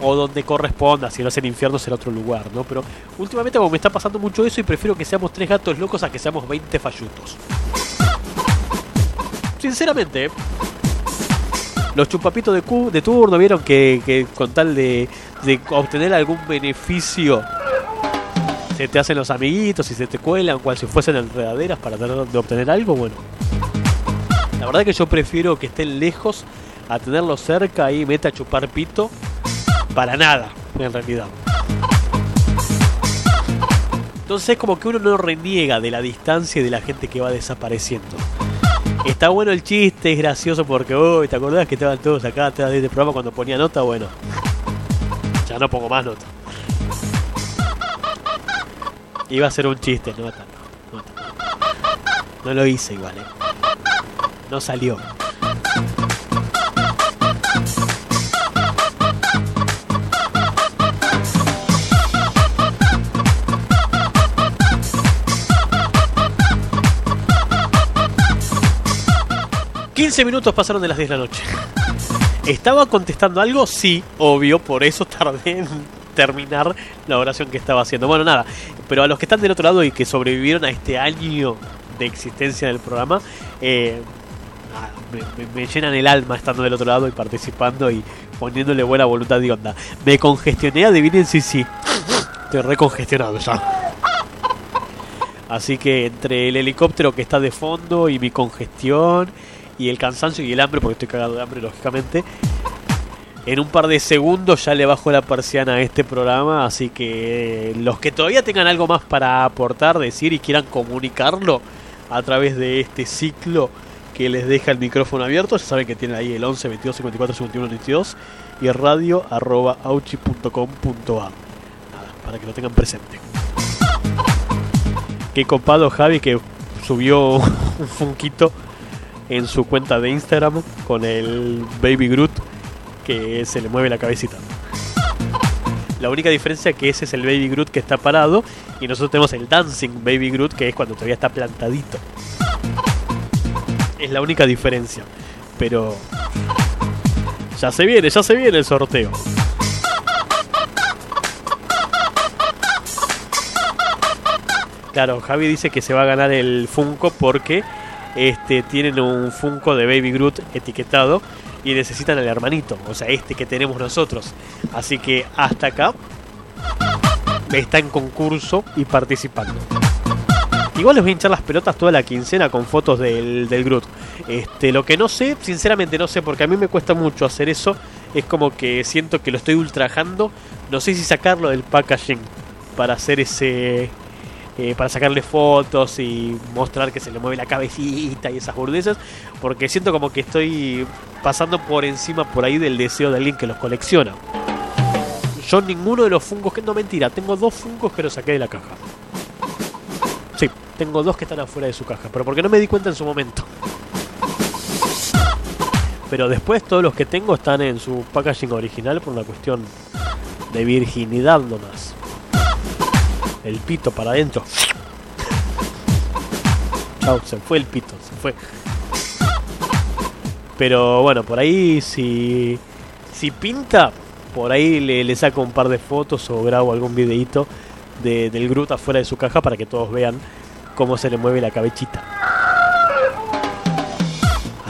O donde corresponda, si no es el infierno será otro lugar, ¿no? Pero últimamente como me está pasando mucho eso y prefiero que seamos tres gatos locos a que seamos 20 fallutos. Sinceramente, los chupapitos de, cu- de turno vieron que, con tal de, obtener algún beneficio se te hacen los amiguitos y se te cuelan cual si fuesen enredaderas para tratar de obtener algo. Bueno, la verdad que yo prefiero que estén lejos a tenerlos cerca y meta a chupar pito para nada, en realidad. Entonces como que uno no reniega de la distancia y de la gente que va desapareciendo. Está bueno el chiste, es gracioso porque, uy, ¿te acordás que estaban todos acá atrás de este programa cuando ponía nota? Bueno, ya no pongo más nota. Iba a ser un chiste, nota. nota. No lo hice igual, eh. No salió. ...15 minutos pasaron de las 10 de la noche... ¿Estaba contestando algo? Sí, obvio, por eso tardé en terminar la oración que estaba haciendo. Bueno, nada, pero a los que están del otro lado y que sobrevivieron a este año de existencia del programa, eh, me, llenan el alma estando del otro lado y participando y poniéndole buena voluntad y onda. Me congestioné, adivinen si sí. Estoy recongestionado ya. Así que entre el helicóptero que está de fondo y mi congestión y el cansancio y el hambre, porque estoy cagado de hambre lógicamente, en un par de segundos ya le bajo la persiana a este programa, así que eh, los que todavía tengan algo más para aportar, decir y quieran comunicarlo a través de este ciclo que les deja el micrófono abierto, ya saben que tienen ahí el 11 22 54 51 22 y radio arroba auchi.com.ar para que lo tengan presente. Qué copado Javi que subió un funquito en su cuenta de Instagram con el Baby Groot que se le mueve la cabecita. La única diferencia que ese es el Baby Groot que está parado y nosotros tenemos el Dancing Baby Groot que es cuando todavía está plantadito. Es la única diferencia. Pero ya se viene, ya se viene el sorteo. Claro, Javi dice que se va a ganar el Funko porque este, tienen un Funko de Baby Groot etiquetado y necesitan al hermanito, o sea, este que tenemos nosotros. Así que hasta acá está en concurso y participando. Igual les voy a hinchar las pelotas toda la quincena con fotos del, Groot. Este, lo que no sé, sinceramente no sé, porque a mí me cuesta mucho hacer eso. Es como que siento que lo estoy ultrajando. No sé si sacarlo del packaging para hacer ese. Eh, para sacarle fotos y mostrar que se le mueve la cabecita y esas burdezas. Porque siento como que estoy pasando por encima por ahí del deseo de alguien que los colecciona. Yo ninguno de los fungos que no mentira, tengo dos fungos que los saqué de la caja. Sí, tengo dos que están afuera de su caja, pero porque no me di cuenta en su momento. Pero después todos los que tengo están en su packaging original por una cuestión de virginidad nomás. El pito para adentro. Chau, se fue el pito, se fue. Pero bueno, por ahí si, si pinta, por ahí le, le saco un par de fotos o grabo algún videito de, del Groot afuera de su caja para que todos vean cómo se le mueve la cabechita.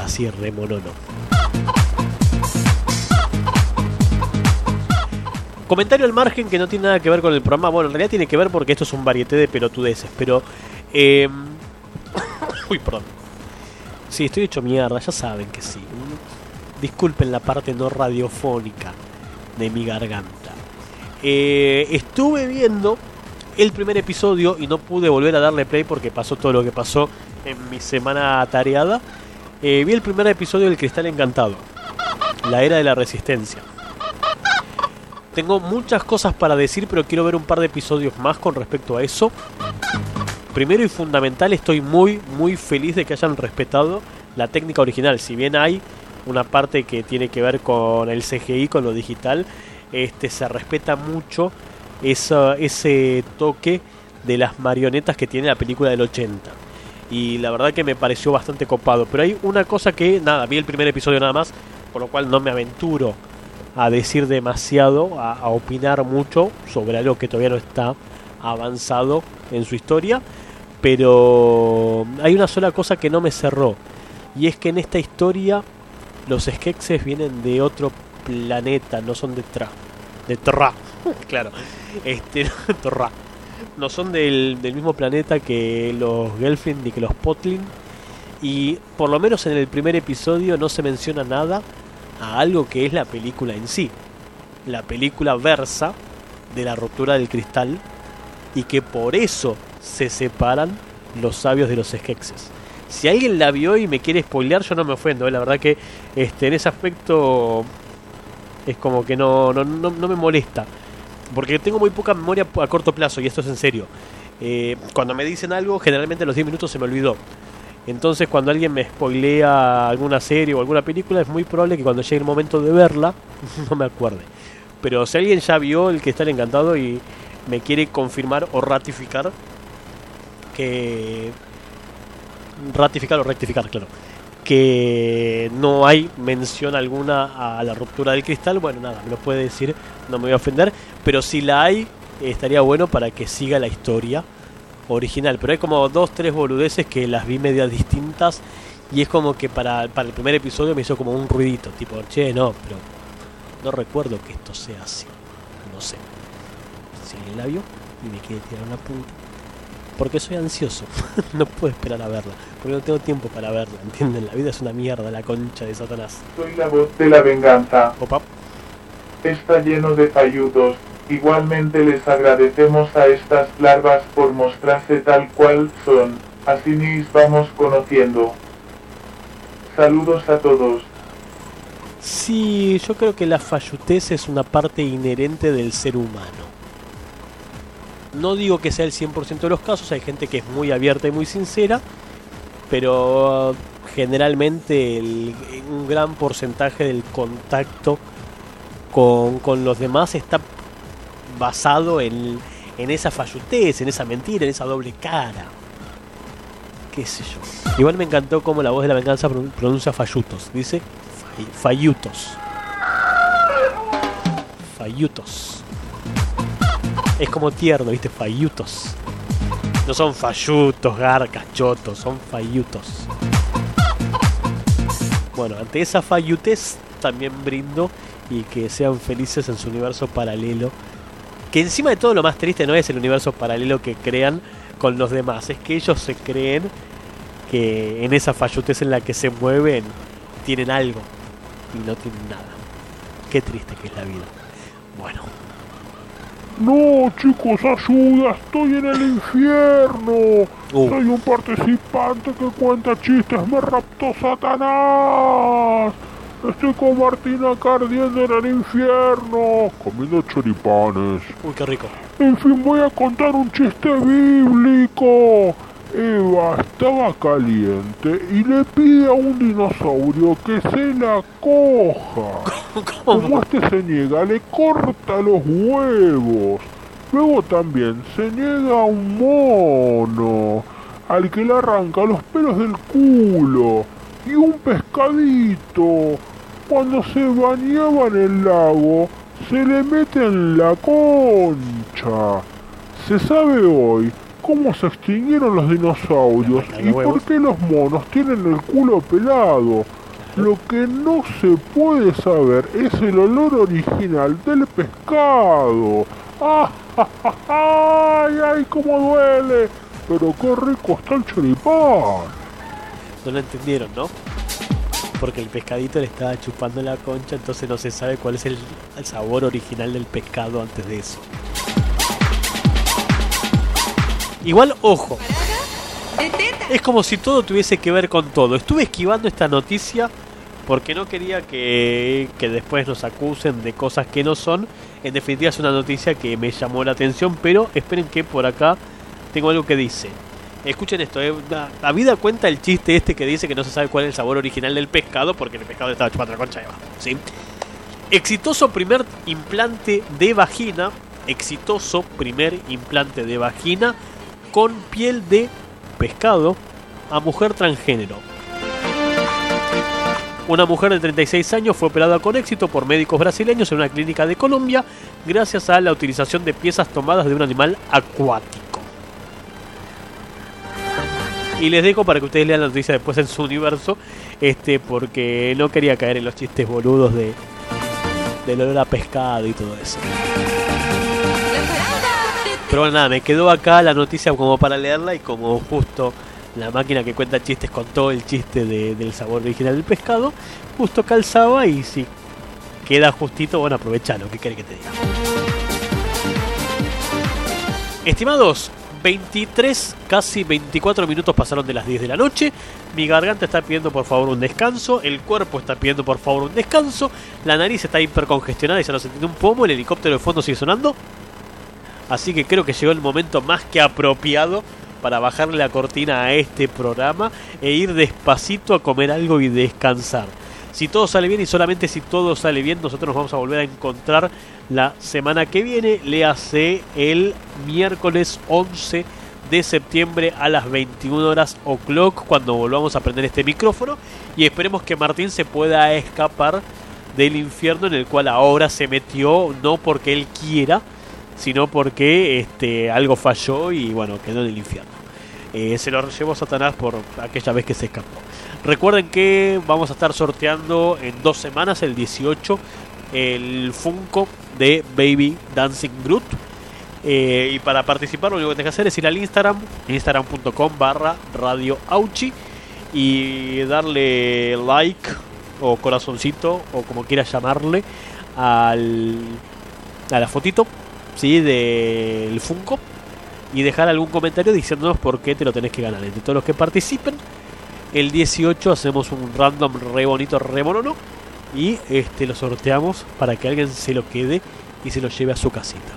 Así remonono. Comentario al margen que no tiene nada que ver con el programa. Bueno, en realidad tiene que ver porque esto es un varieté de pelotudeces, pero... eh, Uy, perdón. Sí, estoy hecho mierda, ya saben que sí. Disculpen la parte no radiofónica de mi garganta. Eh, estuve viendo el primer episodio y no pude volver a darle play porque pasó todo lo que pasó en mi semana tareada. Eh, vi el primer episodio del Cristal Encantado, la era de la resistencia. Tengo muchas cosas para decir, pero quiero ver un par de episodios más con respecto a eso. Primero y fundamental, estoy muy, muy feliz de que hayan respetado la técnica original. Si bien hay una parte que tiene que ver con el CGI, con lo digital, este se respeta mucho ese toque de las marionetas que tiene la película del 80. Y la verdad que me pareció bastante copado. Pero hay una cosa que, nada, vi el primer episodio nada más, por lo cual no me aventuro a decir demasiado, a, opinar mucho sobre algo que todavía no está avanzado en su historia. Pero hay una sola cosa que no me cerró. Y es que en esta historia los Skeksis vienen de otro planeta, no son de Tra. De Tra. claro. Este, Tra. No son del, del mismo planeta que los Gelfling ni que los Potlin. Y por lo menos en el primer episodio no se menciona nada a algo que es la película en sí. La película versa de la ruptura del cristal y que por eso se separan los sabios de los Skeksis. Si alguien la vio y me quiere spoilear, yo no me ofendo. ¿eh? La verdad que este, en ese aspecto es como que no, no, no, no me molesta. Porque tengo muy poca memoria a corto plazo y esto es en serio. Eh, cuando me dicen algo, generalmente a los 10 minutos se me olvidó. Entonces cuando alguien me spoilea alguna serie o alguna película, es muy probable que cuando llegue el momento de verla, no me acuerde. Pero si alguien ya vio el que está encantado y me quiere confirmar o ratificar que ratificar o rectificar, claro, que no hay mención alguna a la ruptura del cristal, bueno, nada, me lo puede decir, no me voy a ofender, pero si la hay, estaría bueno para que siga la historia original, pero hay como dos, tres boludeces que las vi medias distintas y es como que para, para el primer episodio me hizo como un ruidito, tipo, che, no, pero no recuerdo que esto sea así, no sé. Si alguien la vio y me quiere tirar una punta, porque soy ansioso, no puedo esperar a verla, porque no tengo tiempo para verla, ¿entienden? La vida es una mierda, la concha de Satanás. Soy la voz de la venganza. Opa. Está lleno de falludos. Igualmente les agradecemos a estas larvas por mostrarse tal cual son. Así nos vamos conociendo. Saludos a todos. Sí, yo creo que la fallutez es una parte inherente del ser humano. No digo que sea el 100% de los casos, hay gente que es muy abierta y muy sincera, pero generalmente el- un gran porcentaje del contacto con, con los demás está basado en, en esa fallutez, en esa mentira, en esa doble cara. Qué sé yo. Igual me encantó cómo la voz de la venganza pron- pronuncia fallutos. Dice fallutos. Fallutos. Es como tierno, viste, fallutos. No son fallutos, garcas, chotos, son fallutos. Bueno, ante esa fallutez también brindo y que sean felices en su universo paralelo. Que encima de todo lo más triste no es el universo paralelo que crean con los demás, es que ellos se creen que en esa fallutez en la que se mueven tienen algo y no tienen nada. Qué triste que es la vida. Bueno, No, chicos, ayuda, estoy en el infierno. Uh. Soy un participante que cuenta chistes, me raptó Satanás. Estoy con Martina acá ardiendo en el infierno, comiendo choripanes. uy, qué rico. En fin, voy a contar un chiste bíblico. Eva estaba caliente y le pide a un dinosaurio que se la coja. Como este se niega, le corta los huevos. Luego también se niega a un mono al que le arranca los pelos del culo. Y un pescadito, cuando se bañaba en el lago, se le mete en la concha. Se sabe hoy cómo se extinguieron los dinosaurios y por qué los monos tienen el culo pelado. Lo que no se puede saber es el olor original del pescado. ¡Ah, ja, ja, ja! ¡Ay, ay, cómo duele! Pero qué rico está el choripán. No lo entendieron, ¿no? Porque el pescadito le estaba chupando la concha, entonces no se sabe cuál es el, sabor original del pescado antes de eso. Igual, ojo. Es como si todo tuviese que ver con todo. Estuve esquivando esta noticia porque no quería que, que después nos acusen de cosas que no son. En definitiva es una noticia que me llamó la atención, pero esperen que por acá tengo algo que dice. Escuchen esto, eh, la, vida cuenta el chiste este que dice que no se sabe cuál es el sabor original del pescado porque el pescado estaba chupando la concha de Eva, ¿sí? Exitoso primer implante de vagina, exitoso primer implante de vagina con piel de pescado a mujer transgénero. Una mujer de 36 años fue operada con éxito por médicos brasileños en una clínica de Colombia gracias a la utilización de piezas tomadas de un animal acuático. Y les dejo para que ustedes lean la noticia después en su universo, este, porque no quería caer en los chistes boludos de del olor a pescado y todo eso. Pero bueno, nada, me quedó acá la noticia como para leerla y como justo la máquina que cuenta chistes con todo el chiste de- del sabor original del pescado, justo calzaba y si queda justito, bueno, aprovechalo, ¿qué querés que te diga? Estimados, 23, casi 24 minutos pasaron de las 10 de la noche. Mi garganta está pidiendo por favor un descanso. El cuerpo está pidiendo por favor un descanso. La nariz está hipercongestionada y se nos entiende un pomo. El helicóptero de fondo sigue sonando. Así que creo que llegó el momento más que apropiado para bajarle la cortina a este programa e ir despacito a comer algo y descansar. Si todo sale bien y solamente si todo sale bien, nosotros nos vamos a volver a encontrar la semana que viene. Le hace el miércoles 11 de septiembre a las 21 horas o'clock cuando volvamos a prender este micrófono. Y esperemos que Martín se pueda escapar del infierno en el cual ahora se metió no porque él quiera sino porque este algo falló y bueno quedó en el infierno. Eh, se lo llevó Satanás por aquella vez que se escapó recuerden que vamos a estar sorteando en dos semanas el 18 el Funko de Baby Dancing Groot eh, y para participar lo único que tenés que hacer es ir al Instagram, instagram.com barra Radio Auchi y darle like o corazoncito o como quieras llamarle al, a la fotito ¿sí? del Funko y dejar algún comentario diciéndonos por qué te lo tenés que ganar. Entre todos los que participen, el 18 hacemos un random re bonito, re monono y este lo sorteamos para que alguien se lo quede y se lo lleve a su casita.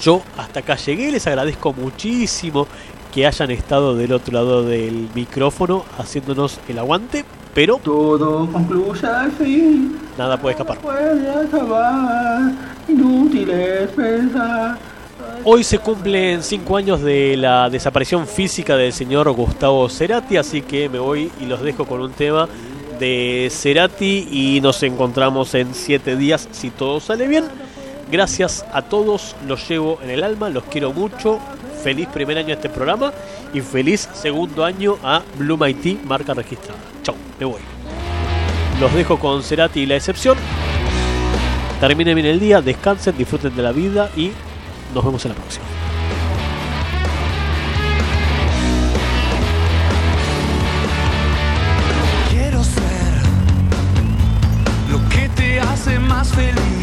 Yo hasta acá llegué, les agradezco muchísimo que hayan estado del otro lado del micrófono haciéndonos el aguante, pero todo concluye al fin. Nada puede escapar. Puede acabar, inútil es pensar. Hoy se cumplen cinco años de la desaparición física del señor Gustavo Cerati, así que me voy y los dejo con un tema de Cerati y nos encontramos en siete días si todo sale bien. Gracias a todos, los llevo en el alma, los quiero mucho. Feliz primer año a este programa y feliz segundo año a Blue Mighty, marca registrada. Chau, me voy. Los dejo con Cerati y la excepción. Terminen bien el día, descansen, disfruten de la vida y nos vemos en la próxima. Quiero ser lo que te hace más feliz.